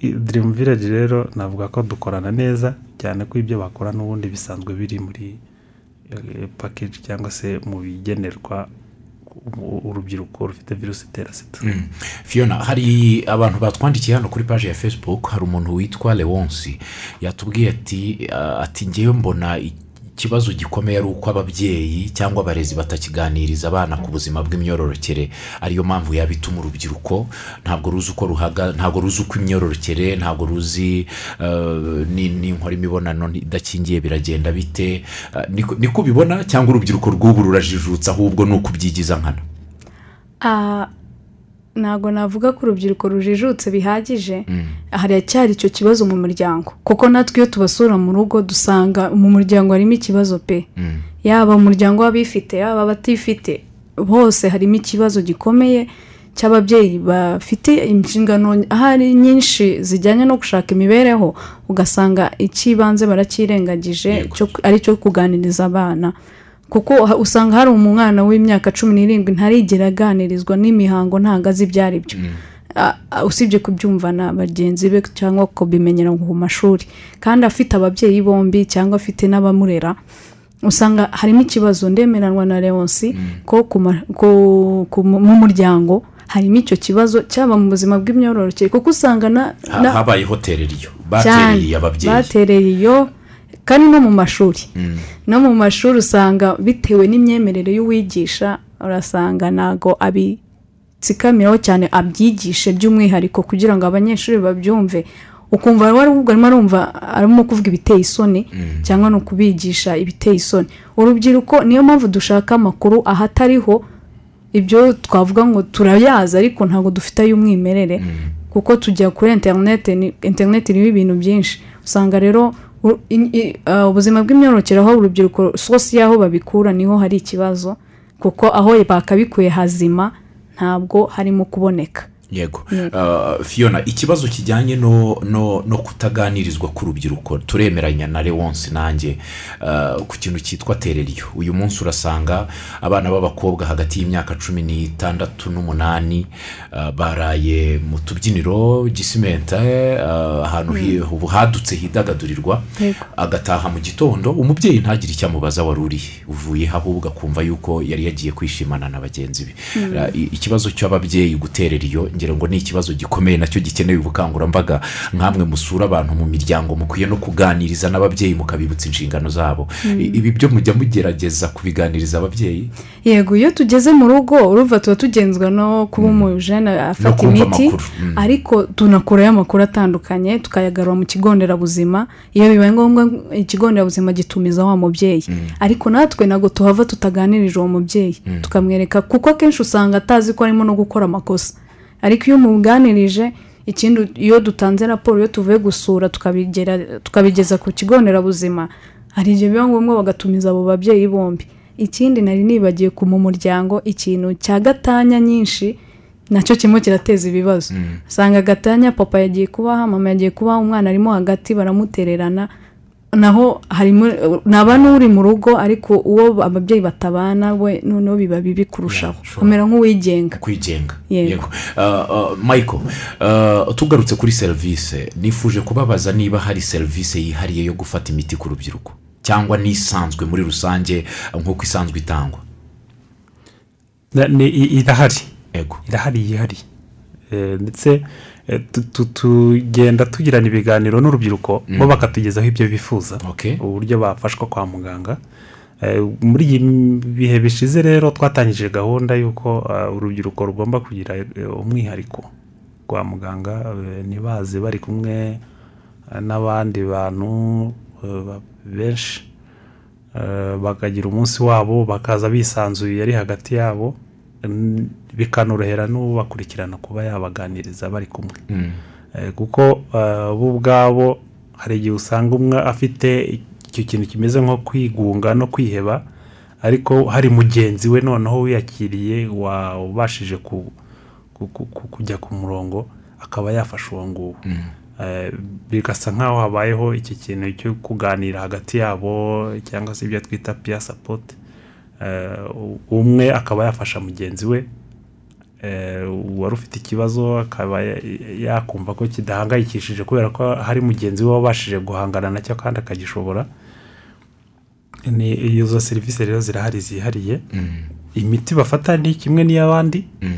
Dirimu vileji rero navuga ko dukorana neza cyane ko ibyo bakora n'ubundi bisanzwe biri muri pakeji cyangwa se mu bigenerwa urubyiruko rufite virusi itera sida. Fiona hari abantu batwandikiye hano kuri paji ya facebook hari umuntu witwa leonsi yatubwiye ati "Ah, ati ngewe mbona ikibazo gikomeye ari uko ababyeyi cyangwa abarezi batakiganiriza abana ku buzima bw'imyororokere. Ariyo mpamvu yaba ituma urubyiruko ntabwo ruzi uko ruhaga ntabwo ruzi uko imyororokere ntabwo ruzi eh, ni- ninkora imibonano idakingiye biragenda bite. Niko niko ubibona cyangwa urubyiruko rw'ubu rurajijutse ahubwo ni ukubyigiza nkana? Ah, ntabwo navuga ko urubyiruko rujijutse bihagije haracyari icyo kibazo mu muryango. Kuko natwe iyo tubasura mu rugo dusanga mu muryango harimo ikibazo pe. Yaba umuryango w'abifite yaba abatifite hose harimo ikibazo gikomeye cy'ababyeyi bafite inshingano ahari nyinshi zijyanye no gushaka imibereho ugasanga icy'ibanze cyo- ari cyo kuganiriza abana. Kuko usanga hari umwana w'imyaka cumi n'irindwi ntarigera aganirizwa n'imihango ntabwo azi ibyo ari byo a- usibye kubyumva na bagenzi be cyangwa kubimenyera ku mashuri. Kandi afite ababyeyi bombi cyangwa afite n'abamurera usanga harimo ikibazo ndemeranwa na leonsi ko ku- ku- mu muryango harimo icyo kibazo cyaba mu buzima bw'imyororokere kuko usanga na, Ha- na habaye hotereriyo cyane batereye ababyeyi. Batereye iyo kandi no mu mashuri. No mu mashuri usanga bitewe n'imyemerere y'uwigisha urasanga ntago abitsikamiraho cyane abyigishe by'umwihariko kugira ngo abanyeshuri babyumve. Ukumva wari arimo arumva arimo kuvuga ibiteye isoni cyangwa ni ukubigisha ibiteye isoni. Urubyiruko niyo mpamvu dushaka amakuru ahatariho ibyo twavuga ngo turayazi ariko ntabwo dufite ay'umwimerere kuko tujya kuri interineti interineti iriho ibintu byinshi. Usanga rero ubuzima bw'imyororokere aho urubyiruko sosi y'aho babikura ni ho hari ikibazo kuko aho bakabikuye hazima ntabwo harimo kuboneka. Yego. Uh, fiona ikibazo kijyanye no no no kutaganirizwa k'urubyiruko turemeranya na lewonsi nanjye uh, ku kintu cyitwa tereriyo. Uyu munsi urasanga abana b'abakobwa hagati y'imyaka cumi n'itandatu n'umunani uh, baraye mu tubyiniro gisimenta ahantu ubu hadutse hidagadurirwa agataha mu gitondo umubyeyi ntagire icyo amubaza wari uri. Uvuye ahubwo akumva yuko yari yagiye kwishimana na bagenzi be. I- ikibazo cy'ababyeyi guterera iyo ngira ngo ni ikibazo gikomeye na cyo gikeneye ubukangurambaga. Nk'amwe musura abantu mu miryango mukwiye no kuganiriza n'ababyeyi mukabibutsa inshingano zabo. I- ibi byo mujya mugerageza kubiganiriza ababyeyi? Yego iyo tugeze mu rugo urumva tuba tugenzwa no kuba umujene afata imiti amakuru, mm. ariko tunakurayo amakuru atandukanye tukayagarura mu kigo nderabuzima. Iyo bibaye ngombwa ikigo nderabuzima gitumiza wa mubyeyi. Ariko natwe ntabwo tuhava tutaganirije uwo mubyeyi. Tukamwereka kuko akenshi usanga atazi ko arimo no gukora amakosa. Ariko iyo umuganirije ikindi iyo dutanze raporo iyo tuvuye gusura tukabigeza ku kigo nderabuzima hari igihe biba ngombwa bagatumiza abo babyeyi bombi. Ikindi nari nibagiwe ku mu muryango ikintu cya gatanya nyinshi na cyo kirimo kirateza ibibazo. Usanga gatanya papa yagiye kubaha mama yagiye kubaha umwana arimo hagati baramutererana naho harimo naba n'uri mu rugo ariko uwo ababyeyi batabana we noneho biba bibi kurushaho. Yeah, sure. amera nk'uwigenga. Kwigenga. Yego. Uh, uh, michael uh, tugarutse kuri serivisi nifuje kubabaza niba hari serivisi yihariye yo gufata imiti ku rubyiruko cyangwa n'isanzwe muri rusange nk'uko isanzwe itangwa. Irahari. Yego irahari yihariye Eh, ndetse tugenda tugirana ibiganiro n'urubyiruko bo bakatugezaho ibyo bifuza. Uburyo bafashwa kwa muganga. Eh, muri iyi bihe bishize rero twatangije gahunda y'uko eh, urubyiruko rugomba kugira eh, umwihariko kwa muganga. Eh, ntibaze bari kumwe eh, n'abandi bantu eh, ba- benshi. Eh, bakagira umunsi wabo bakaza bisanzuye ari hagati yabo. Bikanorohera n'ubakurikirana kuba yabaganiriza bari kumwe. Mm. Eh, kuko eh, bo ubwabo hari igihe usanga umwe afite icyo kintu kimeze nko kwigunga no kwiheba ariko hari mugenzi we noneho wiyakiriye wabashije ku- ku- ku- ku- kujya ku murongo akaba yafasha uwo nguwo. Eh, bigasa nk'aho habayeho iki kintu cyo kuganira hagati yabo cyangwa se ibyo twita piya sapoti umwe akaba yafasha mugenzi we eh, wari ufite ikibazo akaba ya- yakumva ko kidahangayikishije kubera ko hari mugenzi we wabashije guhangana na cyo kandi akagishobora. Ni izo serivisi rero zirahari zihariye. Imiti bafata ni kimwe n'iy'abandi. Mm.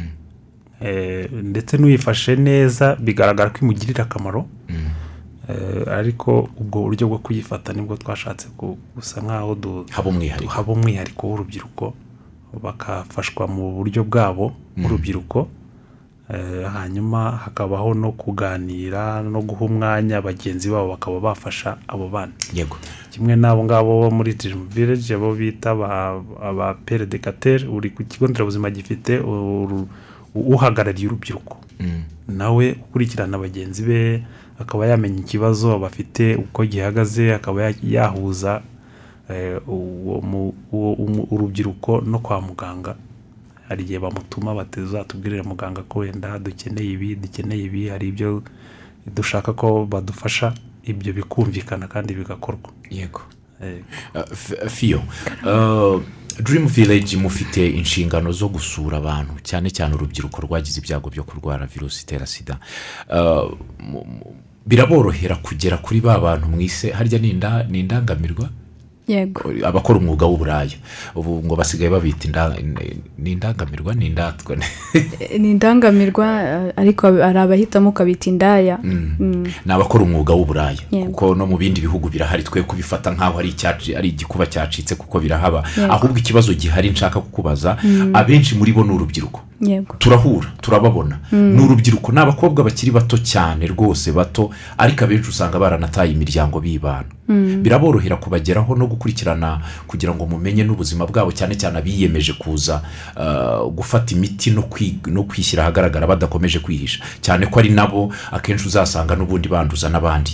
Eh, ndetse n'uyifashe neza bigaragara ko imugirira akamaro. Eh, ariko ubwo buryo bwo kuyifata ni bwo twashatse gusa nk'aho du- haba umwihariko. w'urubyiruko. Bakafashwa mu buryo bwabo bw'urubyiruko Eh, hanyuma hakabaho no kuganira no guha umwanya bagenzi babo bakaba bafasha abo bana. Yego. Kimwe n'abo ngabo bo muri dirimu vileji abo bita aba- aba peredekateri uri ku kigo nderabuzima gifite uhagarariye urubyiruko. Mm. nawe ukurikirana bagenzi be akaba yamenya ikibazo bafite uko gihagaze akaba ya- yahuza eh, urubyiruko no kwa muganga. Hari igihe bamutuma batuzatubwirire muganga ko wenda dukeneye ibi dukeneye ibi hari ibyo dushaka ko badufasha ibyo bikumvikana kandi bigakorwa. Yego. Eh, Uh, fiyo uh, dirimu vileji mufite inshingano zo gusura abantu cyane cyane urubyiruko rwagize ibyago byo kurwara virusi itera sida. Uh, biraborohera kugera kuri ba bantu mwise harya ni inda- ni indangamirwa yego. Abakora umwuga w'uburaya. Ubu ngo basigaye babita ni indangamirwa ni indatwa ni indangamirwa eh, ariko hari abahitamo ukabita indaya. Mm. ni abakora umwuga w'uburaya. Kuko no mu bindi bihugu birahari. Twe kubifata nk'aho ari igikuba cyacitse kuko birahaba. Ahubwo ikibazo gihari nshaka kukubaza abenshi muri bo ni urubyiruko. Turahura turababona. Ni urubyiruko ni abakobwa bakiri bato cyane rwose bato ariko abenshi usanga baranataye imiryango bibana. Biraborohera kubageraho no gukurikirana kugira ngo mumenye n'ubuzima bwabo cyane cyane abiyemeje kuza ah, gufata imiti no kwi- no kwishyira ahagaragara badakomeje kwihisha. Cyane ko ari nabo akenshi uzasanga n'ubundi banduza n'abandi.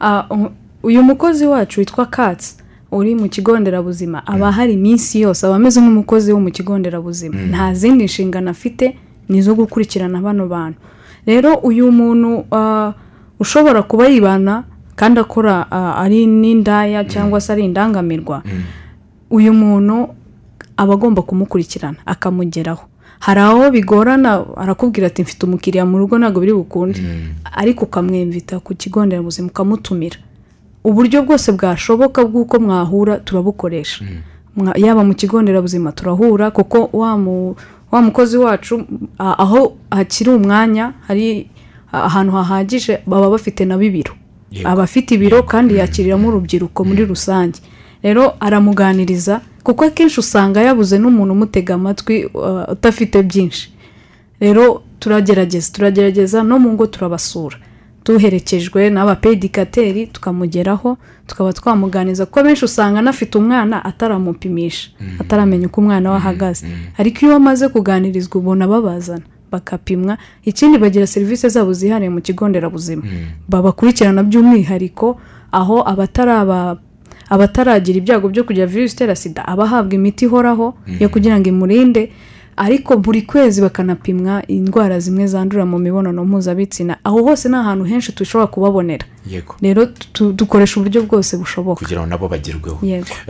Ah, u- uyu mukozi wacu witwa katsi uri mu kigo nderabuzima aba ahari iminsi yose aba ameze nk'umukozi wo mu kigo nderabuzima. Nta zindi nshingano afite ni izo gukurikirana bano bantu. Rero uyu muntu ah, ushobora kuba yibana kandi akora ah, ari n'indaya cyangwa se ari indangamirwa. Uyu muntu aba agomba kumukurikirana akamugeraho. Hari aho bigorana arakubwira ati mfite umukiriya mu rugo ntabwo biri bukunde. Ariko ukamwemvita ku kigo nderabuzima ukamutumira. Uburyo bwose bwashoboka bw'uko mwahura turabukoresha. Mwa- yaba mu kigo nderabuzima turahura kuko wa mu- wa mukozi wacu aho hakiri umwanya hari ahantu hahagije baba bafite nabo ibiro Yego. aba afite ibiro kandi yakiriramo urubyiruko muri rusange. Rero aramuganiriza kuko akenshi usanga yabuze n'umuntu umutega amatwi udafite byinshi. Rero turagerageza turagerageza no mu ngo turabasura. Duherekejwe n'abapedikateri tukamugeraho tukaba twamuganiza kuko abenshi usanga anafite umwana ataramupimisha ataramenya uko umwana we ahagaze. Ariko iyo amaze kuganirizwa ubona babazana bakapimwa ikindi bagira serivisi zabo zihariye mu kigo nderabuzima. Babakurikirana by'umwihariko aho abataraba abataragira ibyago byo kugira virusi itera sida aba ahabwa imiti ihoraho yo kugira ngo imurinde ariko buri kwezi bakanapimwa indwara zimwe zandurira mu mibonano mpuzabitsina. Aho hose ni ahantu henshi dushobora kubabonera. Yego. Rero dukoresha uburyo bwose bushoboka. Kugira ngo nabo bagerweho.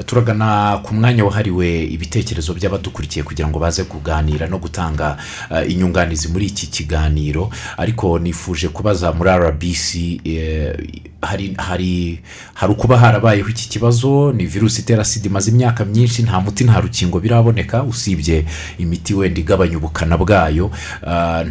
Turagana ku mwanya wahariwe ibitekerezo by'abadukurikiye kugira ngo baze kuganira no gutanga eh, inyunganizi muri iki kiganiro. Ariko nifuje kubaza muri rbc eh, hari hari hari ukuba harabayeho iki kibazo ni virusi itera sida imaze imyaka myinshi nta muti nta rukingo biraboneka usibye imiti wenda igabanya ubukana bwayo. Ah,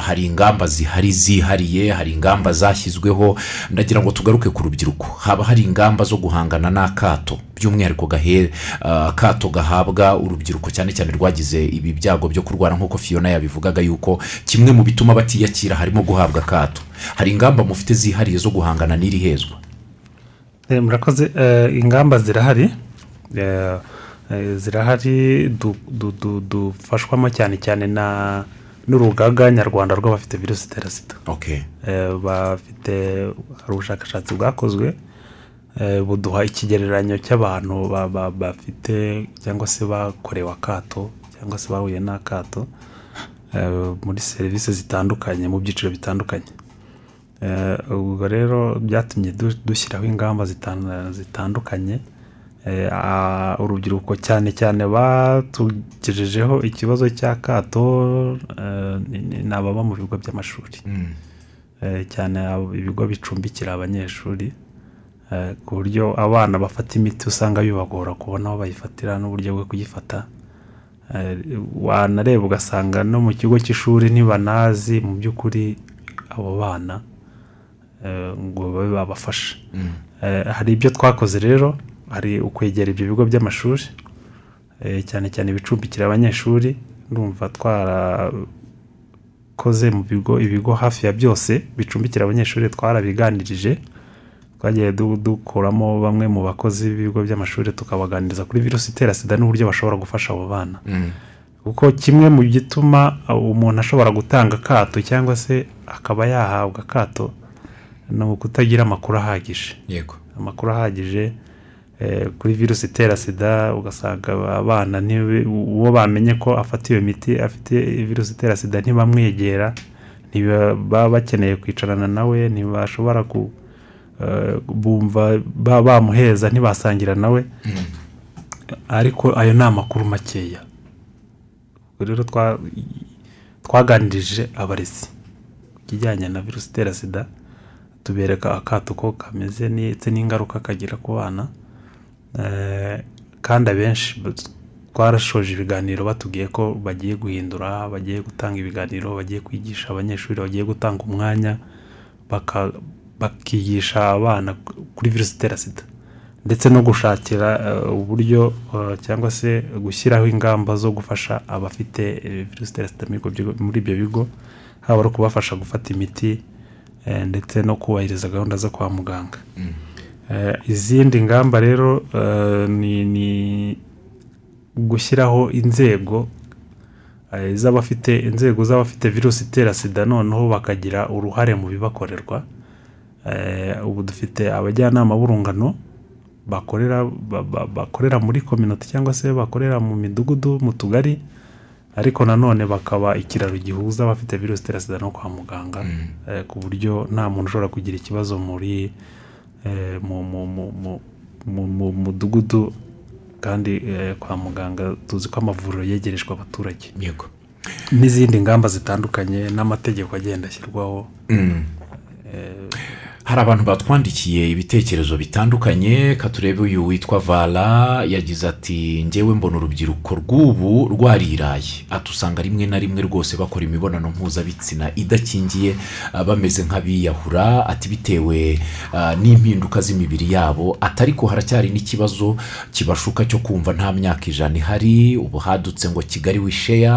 hari ingamba zihari zihariye hari ingamba zashyizweho. Ndagira ngo tugaruke ku rubyiruko. Haba hari ingamba zo guhangana n'akato. By'umwihariko gahe akato gahabwa urubyiruko cyane cyane rwagize ibi byago byo kurwara nk'uko fiona yabivugaga yuko kimwe mu bituma batiyakira harimo guhabwa akato hari ingamba mufite zihariye zo guhangana n'iri hezwa? Eh, murakoze eh, ingamba zirahari Eh, zirahari du- du- du- dufashwamo cyane cyane na n'urugaga nyarwanda rw'abafite virusi itera sida. Bafite hari ubushakashatsi bwakozwe buduha ikigereranyo cy'abantu ba- ba- bafite cyangwa se bakorewe akato cyangwa se bahuye n'akato eh, muri serivisi zitandukanye mu byiciro bitandukanye. Eh, ubwo rero byatumye du- dushyiraho ingamba zitan- zitandukanye. Eh, urubyiruko cyane cyane batugejejeho ikibazo cy'akato eh, ni- ababa mu bigo by'amashuri. Mm. Eh, cyane ibigo bicumbikira abanyeshuri. eh, ku buryo abana bafata imiti usanga bibagora kubona aho bayifatira n'uburyo bwo kuyifata Eh, wanareba ugasanga no mu kigo cy'ishuri ntibanazi mu by'ukuri abo bana eh, ngo babe babafasha Mm. Eh, hari ibyo twakoze rero hari ukwegera ibyo bigo by'amashuri eh, cyane cyane ibicumbikira abanyeshuri ndumva twarakoze mu bigo ibigo hafi ya byose bicumbikira abanyeshuri twarabiganirije twagiye du- dukuramo bamwe mu bakozi b'ibigo by'amashuri tukabaganiriza kuri virusi itera sida n'uburyo bashobora gufasha abo bana. Mm. kuko kimwe mu gituma uh, umuntu ashobora gutanga akato cyangwa se akaba yahabwa akato ni ukutagira amakuru ahagije. Yego. Amakuru ahagije eh, kuri virusi itera sida ugasanga abana uwo bamenye ko afata iyo miti afite virusi itera sida ntibamwegera ntibaba bakeneye kwicarana nawe ntibashobora ku bumva ba- bamuheza ntibasangira nawe. Ariko ayo ni amakuru makeya. Rero twa- twaganirije abarezi ku kijyanye na virusi itera sida tubereka akato ko kameze ndetse n'ingaruka kagira ku bana. Eh, kandi abenshi twarashoje ibiganiro batubwiye ko bagiye guhindura bagiye gutanga ibiganiro bagiye kwigisha abanyeshuri bagiye gutanga umwanya baka- bakigisha abana kuri virusi itera sida. Ndetse no gushakira eh, uburyo eh, cyangwa se gushyiraho ingamba zo gufasha abafite eh, virusi itera sida muri ibyo bigo- haba ari ukubafasha gufata imiti ndetse no kubahiriza gahunda zo kwa muganga. Eh, izindi ngamba rero ni gushyiraho inzego z'abafite inzego z'abafite virusi itera sida. Noneho bakagira uruhare mu bibakorerwa. Ubu dufite abajyanama b'urungano bakorera ba- ba- bakorera muri kominoti cyangwa se bakorera mu midugudu mu tugari ariko nanone bakaba ikiraro gihuza abafite virusi itera sida no kwa muganga eh, ku buryo nta muntu ushobora kugira ikibazo muri eh, mu mu- mu- mu- mu- mu mudugudu kandi eh, kwa muganga tuzi ko amavuriro yegerejwe abaturage. N'izindi ngamba zitandukanye n'amategeko agenda ashyirwaho. Hari abantu batwandikiye ibitekerezo bitandukanye katurebe uyu witwa vara yagize ati ngewe mbona urubyiruko rw'ubu rwariraye. Ati usanga rimwe na rimwe rwose bakora imibonano mpuzabitsina idakingiye ah, bameze nk'abiyahura. Ati bitewe ah, n'impinduka z'imibiri yabo ati ariko haracyari n'ikibazo kibashuka cyo kumva nta myaka ijana ihari ubu hadutse ngo kigali wisheya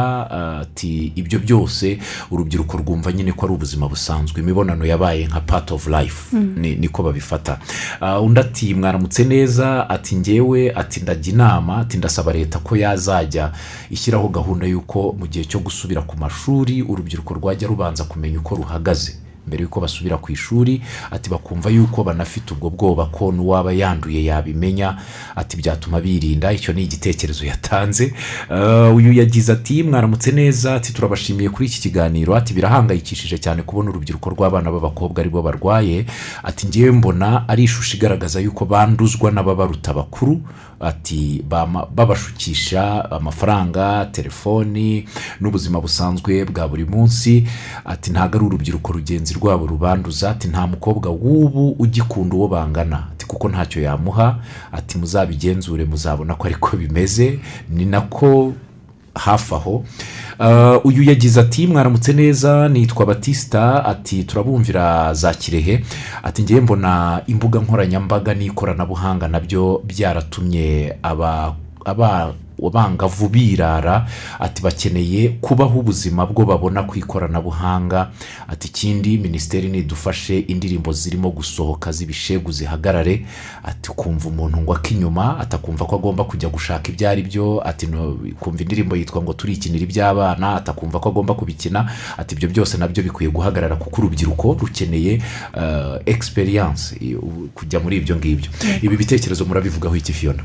ati ibyo byose urubyiruko rwumva nyine ko ari ubuzima busanzwe. Imibonano yabaye nka part of life. ni- niko babifata. Ah, undi ati mwaramutse neza ati ngewe ati ndajya inama ati ndasaba leta ko yazajya ishyiraho gahunda y'uko mu gihe cyo gusubira ku mashuri urubyiruko rwajya rubanza kumenya uko ruhagaze. Mbere y'uko basubira ku ishuri ati bakumva yuko banafite ubwo bwoba ko n'uwaba yanduye yabimenya ati byatuma birinda icyo ni igitekerezo yatanze. Ah, uyu yagize ati mwaramutse neza ati turabashimiye kuri iki kiganiro ati birahangayikishije cyane kubona urubyiruko rw'abana b'abakobwa ari bo barwaye ati ngewe mbona ari ishusho igaragaza yuko banduzwa n'ababaruta bakuru ati babashukisha amafaranga telefoni n'ubuzima busanzwe bwa buri munsi. Ati ntabwo ari urubyiruko rugenzi rwabo rubanduza. Ati nta mukobwa w'ubu ugikunda uwo bangana. Ati kuko ntacyo yamuha. Ati muzabigenzure muzabona ko ariko bimeze. Ni nako hafi aho. Uh, uyu yagize ati mwaramutse neza nitwa batisita ati turabumvira za kirehe. Ati ngewe mbona imbuga nkoranyambaga n'ikoranabuhanga na byo byaratumye aba aba abangavu birara ati bakeneye kubaho ubuzima bwo babona ku ikoranabuhanga ati ikindi minisiteri nidufashe indirimbo zirimo gusohoka z'ibishegu zihagarare. Ati kumva umuntu ngo akinyuma atakumva ko agomba kujya gushaka ibyo ari byo. Ati kumva indirimbo yitwa ngo turikinira iby'abana atakumva ko agomba kubikina. Ati ibyo byose na byo bikwiye guhagarara kuko urubyiruko rukeneye egisperiyanse kujya muri ibyo ngibyo. Ibi bitekerezo murabivugaho iki fiyona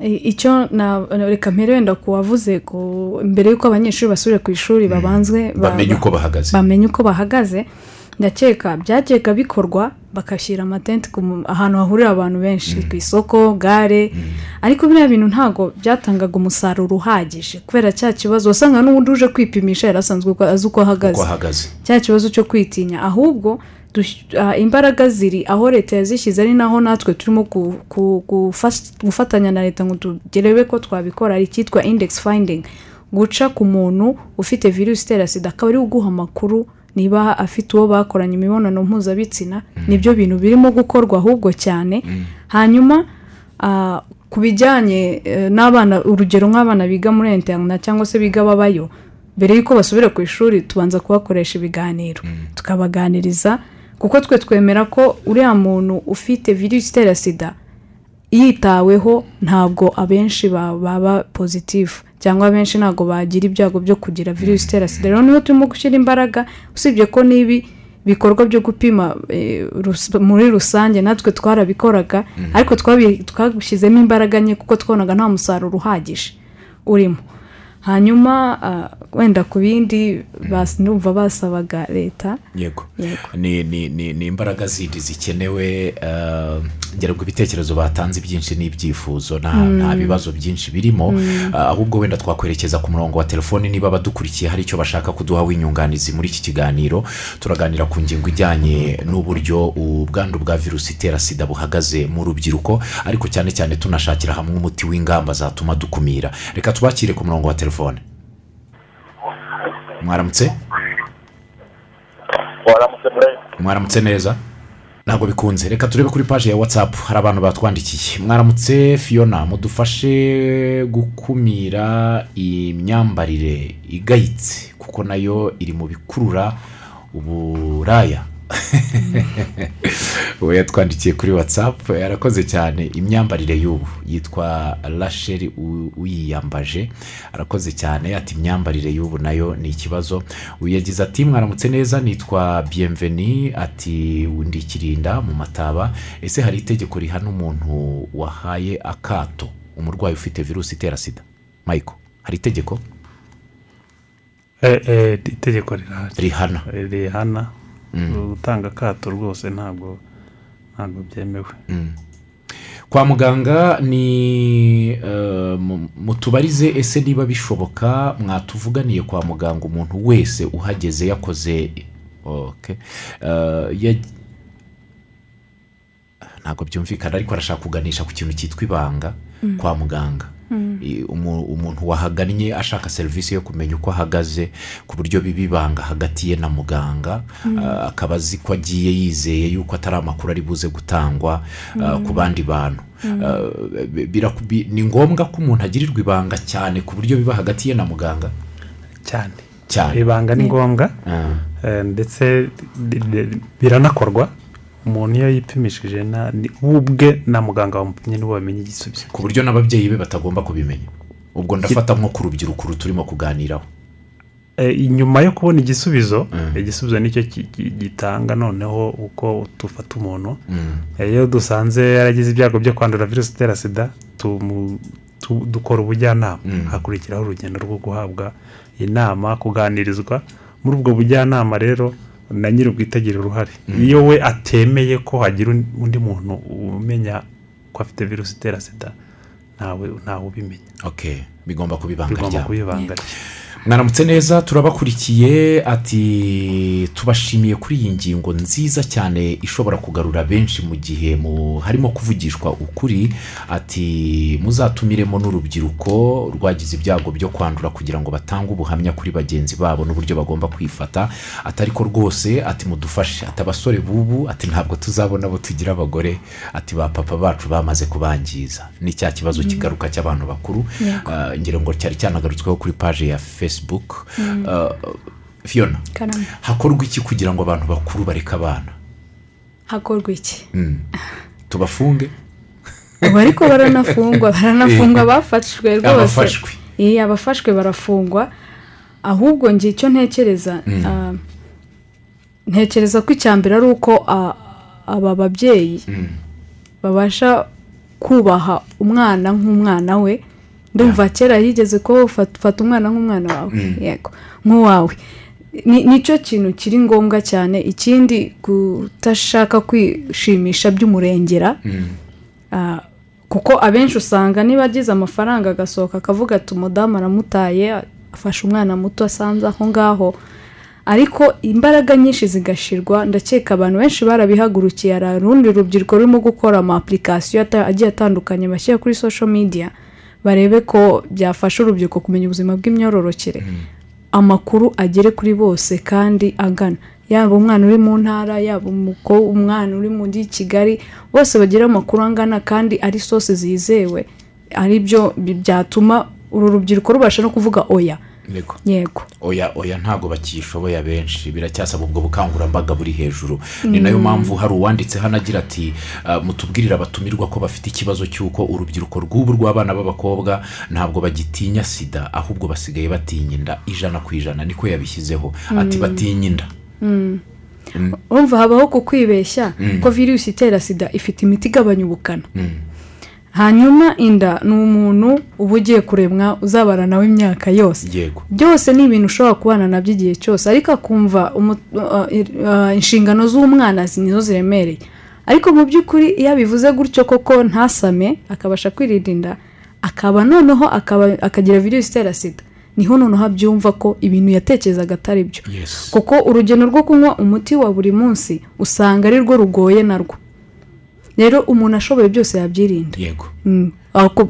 icyo na reka mpere wenda ku wavuze mbere y'uko abanyeshuri basubira ku ishuri babanzwe ba- bamenye ba- uko bahagaze. bamenye uko bahagaze ndakeka byajyaga bikorwa bagashyira amatente ahantu hahurira abantu benshi ku isoko gare. Ariko biriya bintu ntabwo byatangaga umusaruro uhagije kubera cya kibazo wasanga n'ubundi uje kwipimisha yari asanzwe azi uko ahagaze. Cya kibazo cyo kwitinya. Ahubwo ah, imbaraga ziri aho leta yazishyize ari naho natwe turimo gufatanya na leta ngo tugerebe ko twabikora hari icyitwa index finding. Guca ku muntu ufite virusi itera sida akaba ari uguha amakuru niba afite uwo bakoranye imibonano mpuzabitsina. Nibyo bintu birimo gukorwa ahubwo cyane. Hanyuma ah, ku bijyanye eh, n'abana urugero nk'abana biga muri interina cyangwa se biga babayo mbere y'uko basubira ku ishuri tubanza kubakoresha ibiganiro. Tukabaganiriza kuko twe twemera ko uriya muntu ufite virusi itera sida yitaweho ntabwo abenshi ba- baba pozitifu cyangwa abenshi ntabwo bagira ibyago byo kugira virusi itera sida. Rero ni ho turimo gushyira imbaraga usibye ko n'ibi bikorwa byo gupima eh, muri rusange natwe twarabikoraga ariko twabi- twabishyizemo imbaraga nke kuko twabonaga nta musaruro uhagije urimo. Hanyuma ah, wenda ku bindi ndumva basabaga leta. Yego. Ni imbaraga zindi zikenewe eh, ngo ibitekerezo batanze byinshi n'ibyifuzo nta nta bibazo byinshi birimo. Eh, ahubwo wenda twakwerekeza ku murongo wa telefoni niba abadukurikiye hari icyo bashaka kuduha w'inyunganizi muri iki kiganiro turaganira ku ngingo ijyanye n'uburyo ubwandu bwa virusi itera sida buhagaze mu rubyiruko ariko cyane cyane tunashakira hamwe umuti w'ingamba zatuma dukumira. Reka tubakire ku murongo wa telefone. Mwaramutse mwaramutse neza? Ntabwo bikunze. Reka turebe kuri paji ya watsapu hari abantu batwandikiye. Mwaramutse fiyona mudufashe gukumira imyambarire igayitse kuko na yo iri mu bikurura uburaya. uwo yatwandikiye kuri watsapu yarakoze cyane imyambarire y'ubu. Yitwa rasheli uyiyambaje. Arakoze cyane ati imyambarire y'ubu na yo ni ikibazo. Uyu yagize ati mwaramutse neza. Nitwa biyemveni ati ndi kirinda mu mataba. Ese hari itegeko rihana umuntu wahaye akato? Umurwayi ufite virusi itera sida. Mayiko hari itegeko? Eh, eh, itegeko rihana. Rihana. Gutanga akato rwose ntabwo ntabwo byemewe. Kwa muganga ni eh, mu- mutubarize ese niba bishoboka mwatuvuganiye kwa muganga umuntu wese uhageze yakoze okay. Eh, ya- ntabwo byumvikana ariko arashaka kuganisha ku kintu cyitwa ibanga kwa muganga. Umuntu wahagannye ashaka serivisi yo kumenya uko ahagaze ku buryo biba ibanga hagati ye na muganga ah, akaba azi ko agiye yizeye yuko atari amakuru ari buze gutangwa ah, ku bandi bantu. Ah, ni ngombwa ko umuntu agirirwa ibanga cyane ku buryo biba hagati ye na muganga? Cyane. Cyane. ibanga ni ngombwa Eh, ndetse biranakorwa. Umuntu iyo yipimishije we ubwe na muganga wamupimye nibo bamenya igisubizo ku buryo n'ababyeyi be batagomba kubimenya ubwo ndafata nko ku rubyiruko turimo kuganiraho Eh, inyuma yo kubona igisubizo Mm. igisubizo ni cyo gitanga noneho uko dufata umuntu Mm. Eh, iyo dusanze yaragize ibyago byo kwandura virusi itera sida dukora ubujyanama Mm. hakurikiraho urugendo rwo guhabwa inama kuganirizwa muri ubwo bujyanama rero na nyiri ubwitagire uruhare iyo we atemeye ko hagira un- undi muntu umenya ko afite virusi itera sida ntawe ubimenya. Bigomba kuba mwaramutse neza turabakurikiye ati tubashimiye kuri iyi ngingo nziza cyane ishobora kugarura benshi mu gihe harimo kuvugishwa ukuri. Ati muzatumiremo n'urubyiruko rwagize ibyago byo kwandura kugira ngo batange ubuhamya kuri bagenzi babo n'uburyo bagomba kwifata. Atari ko rwose ati mudufashe. Ati abasore bubu ati ntabwo tuzabona abo tugira abagore. Ati ba papa bacu bamaze kubangiza. Ni cya kibazo kigaruka cy'abantu bakuru. Ah, ngira ngo cyari cyanagarutsweho kuri paje ya facebook Ah, fiona. Karame hakorwa iki kugira ngo abantu bakuru bareke abana? Hakorwa iki? Mm. tubafunge? Ubu ariko baranafungwa baranafungwa bafashwe rwose. Abafashwe. Iyo abafashwe barafungwa. Ahubwo njye icyo ntekereza ah, ntekereza ko icya mbere ari uko ah, aba babyeyi babasha kubaha umwana nk'umwana we ndumva kera yigeze ko fata umwana nk'umwana wawe. Yego. Nk'uwawe. Ni- ni cyo kintu kiri ngombwa cyane. Ikindi kudashaka kwishimisha by'umurengera Ah, kuko abenshi usanga niba agize amafaranga agasohoka akavuga ati umudamu aramutaye afashe umwana muto asanze aho ngaho. Ariko imbaraga nyinshi zigashirwa. Ndakeka abantu benshi barabihagurukiye. Hari urundi rubyiruko rurimo gukora ama apurikasiyo ata- agiye atandukanye bashyira kuri social media. Barebe ko byafasha urubyiruko kumenya ubuzima bw'imyororokere. Amakuru agere kuri bose kandi agana. Yaba umwana uri mu ntara yaba umwana uri muri kigali bose bagira amakuru angana kandi ari sose zizewe. Ari byo byatuma uru rubyiruko rubasha no kuvuga oya. Yego. oya oya ntabwo bakishoboye abenshi. Biracyasaba ubwo bukangurambaga buri hejuru. Ni na yo mpamvu hari uwanditse hano agira ati "Ah, mutubwirire abatumirwa ko bafite ikibazo cy'uko urubyiruko rw'ubu rw'abana b'abakobwa ntabwo bagitinya sida ahubwo basigaye batinya inda ijana ku ijana. Niko yabishyizeho. Ati batinya inda. Urumva habaho kukwibeshya ko virusi itera sida ifite imiti igabanya ubukana. Hanyuma inda ni umuntu uba ugiye kuremwa uzabara nawe imyaka yose. Byose ni ibintu ushobora kubana na byo igihe cyose. Ariko akumva uh, uh, inshingano z'umwana nizo ziremereye. Ariko mu by'ukuri iyo abivuze gutyo koko ntasame akabasha kwirinda inda akaba noneho akaba- akagira virusi itera sida. Niho noneho abyumva ko ibintu yatekerezaga atari byo. Kuko urugendo rwo kunywa umuti wa buri munsi usanga ari rwo rugoye narwo. Rero umuntu ashoboye byose yabyirinda yego Mm.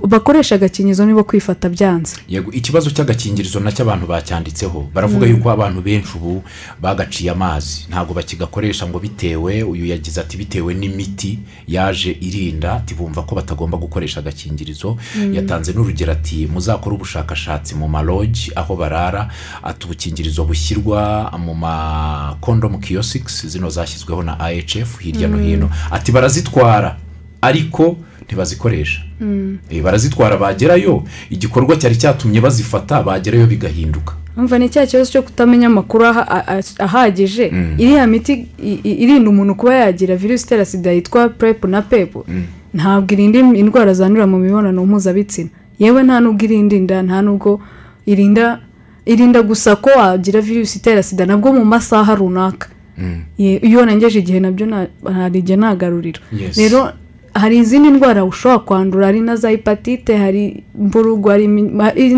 Bakoresha agakingirizo nibo kwifata byanze. Yego ikibazo cy'agakingirizo na cyo abantu bacyanditseho. Baravuga yuko abantu benshi ubu bagaciye amazi. Ntabwo bakigakoresha ngo bitewe uyu yagize ati bitewe n'imiti yaje irinda bumva ko batagomba gukoresha agakingirizo. Yatanze n'urugero ati muzakore ubushakashatsi mu marogi aho barara ati ubukingirizo bushyirwa mu makondomu kiyosikisi zino zashyizweho na ahf hirya no hino. Ati barazitwara. Ariko ntibazikoresha. Eh, barazitwara bagerayo. Igikorwa cyari cyatumye bazifata bagerayo bigahinduka. Umva ni cya kibazo cyo kutamenya amakuru ahagije. Iriya miti irinda umuntu kuba yagira virusi itera sida yitwa purepu na pepu ntabwo irinda indwara zandurira mu mibonano mpuzabitsina. Yewe nta nubwo irinda inda nta nubwo irinda irinda gusa ko wagira virusi itera sida nabwo mu masaha runaka. Iyo wanangeje igihe na byo na- hari igihe nagaruriro Yes. rero hari izindi ndwara ushobora kwandura hari na za hepatite hari mburugu hari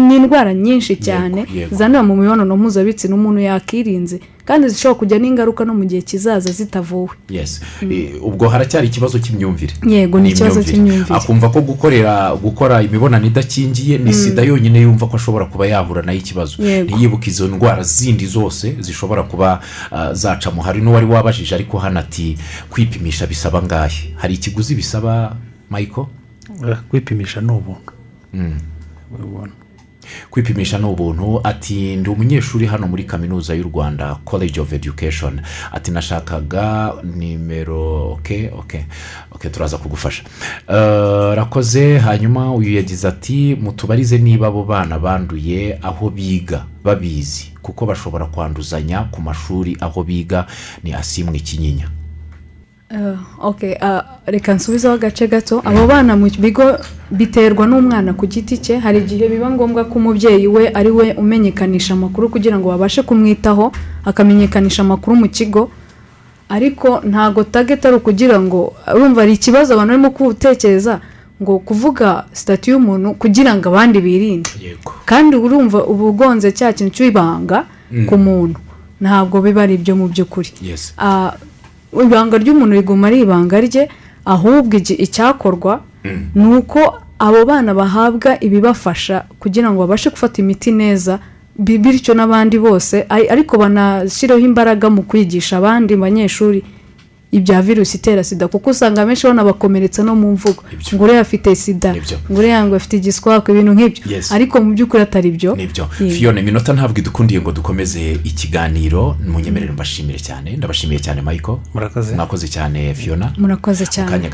n'indwara nyinshi cyane zandurira mu mibonano mpuzabitsina umuntu yakirinze. Kandi zishobora kujya n'ingaruka no mu gihe kizaza zitavuwe. Yes. Eh, ubwo haracyari ikibazo cy'imyumvire. Yego, ni ikibazo cy'imyumvire. akumva ko gukorera gukora imibonano idakingiye ni sida yonyine yumva ko ashobora kuba yahura na yo ikibazo. Ntiyibuke izo ndwara zindi zose zishobora kuba ah, zacamo hari n'uwari wabajije ariko hano ati kwipimisha bisaba ngahe? Hari ikiguzi bisaba michael? Eh, kwipimisha ni ubuntu. Ubuntu. Kwipimisha ni ubuntu ati ndi umunyeshuri hano muri kaminuza y'u rwanda college of education. Ati nashakaga nimero oke oke oke turaza kugufasha. Eh, rakoze. Hanyuma uyu yagize ati mutubarize niba abo bana banduye aho biga babizi kuko bashobora kwanduzanya ku mashuri aho biga ni asimwe kinyinya. okay, uh, reka nsubizeho agace gato. Abo bana mu bigo biterwa n'umwana ku giti cye hari igihe biba ngombwa ko umubyeyi we ari we umenyekanisha amakuru kugira ngo babashe kumwitaho akamenyekanisha amakuru mu kigo. Ariko ntago tageti ari ukugira ngo urumva hari ikibazo abantu barimo gutekereza ngo kuvuga sitati y'umuntu kugira ngo abandi birinde. Kandi urumva uba ugonze cya kintu cy'ibanga ku muntu. Ntabwo biba ari ibyo mu by'ukuri. Yes. Ah, ibanga ry'umuntu riguma ari ibanga rye ahubwo icyakorwa ni uko abo bana bahabwa ibibafasha kugira ngo babashe gufata imiti neza bi- bityo n'abandi bose ari- ariko banashyireho imbaraga mu kwigisha abandi banyeshuri ibya virusi itera sida kuko usanga abenshi banabakomeretsa no mu mvugo. Ngo uriya afite sida. Ngo uriya ngo afite igiswako ibintu nk'ibyo. Ariko mu by'ukuri atari byo. Fiyone iminota ntabwo idukundiye ngo dukomeze ikiganiro. Munyemerere mbashimire cyane. Ndabashimiye cyane michael. Murakoze. Cyane fiyona murakoze mu cyane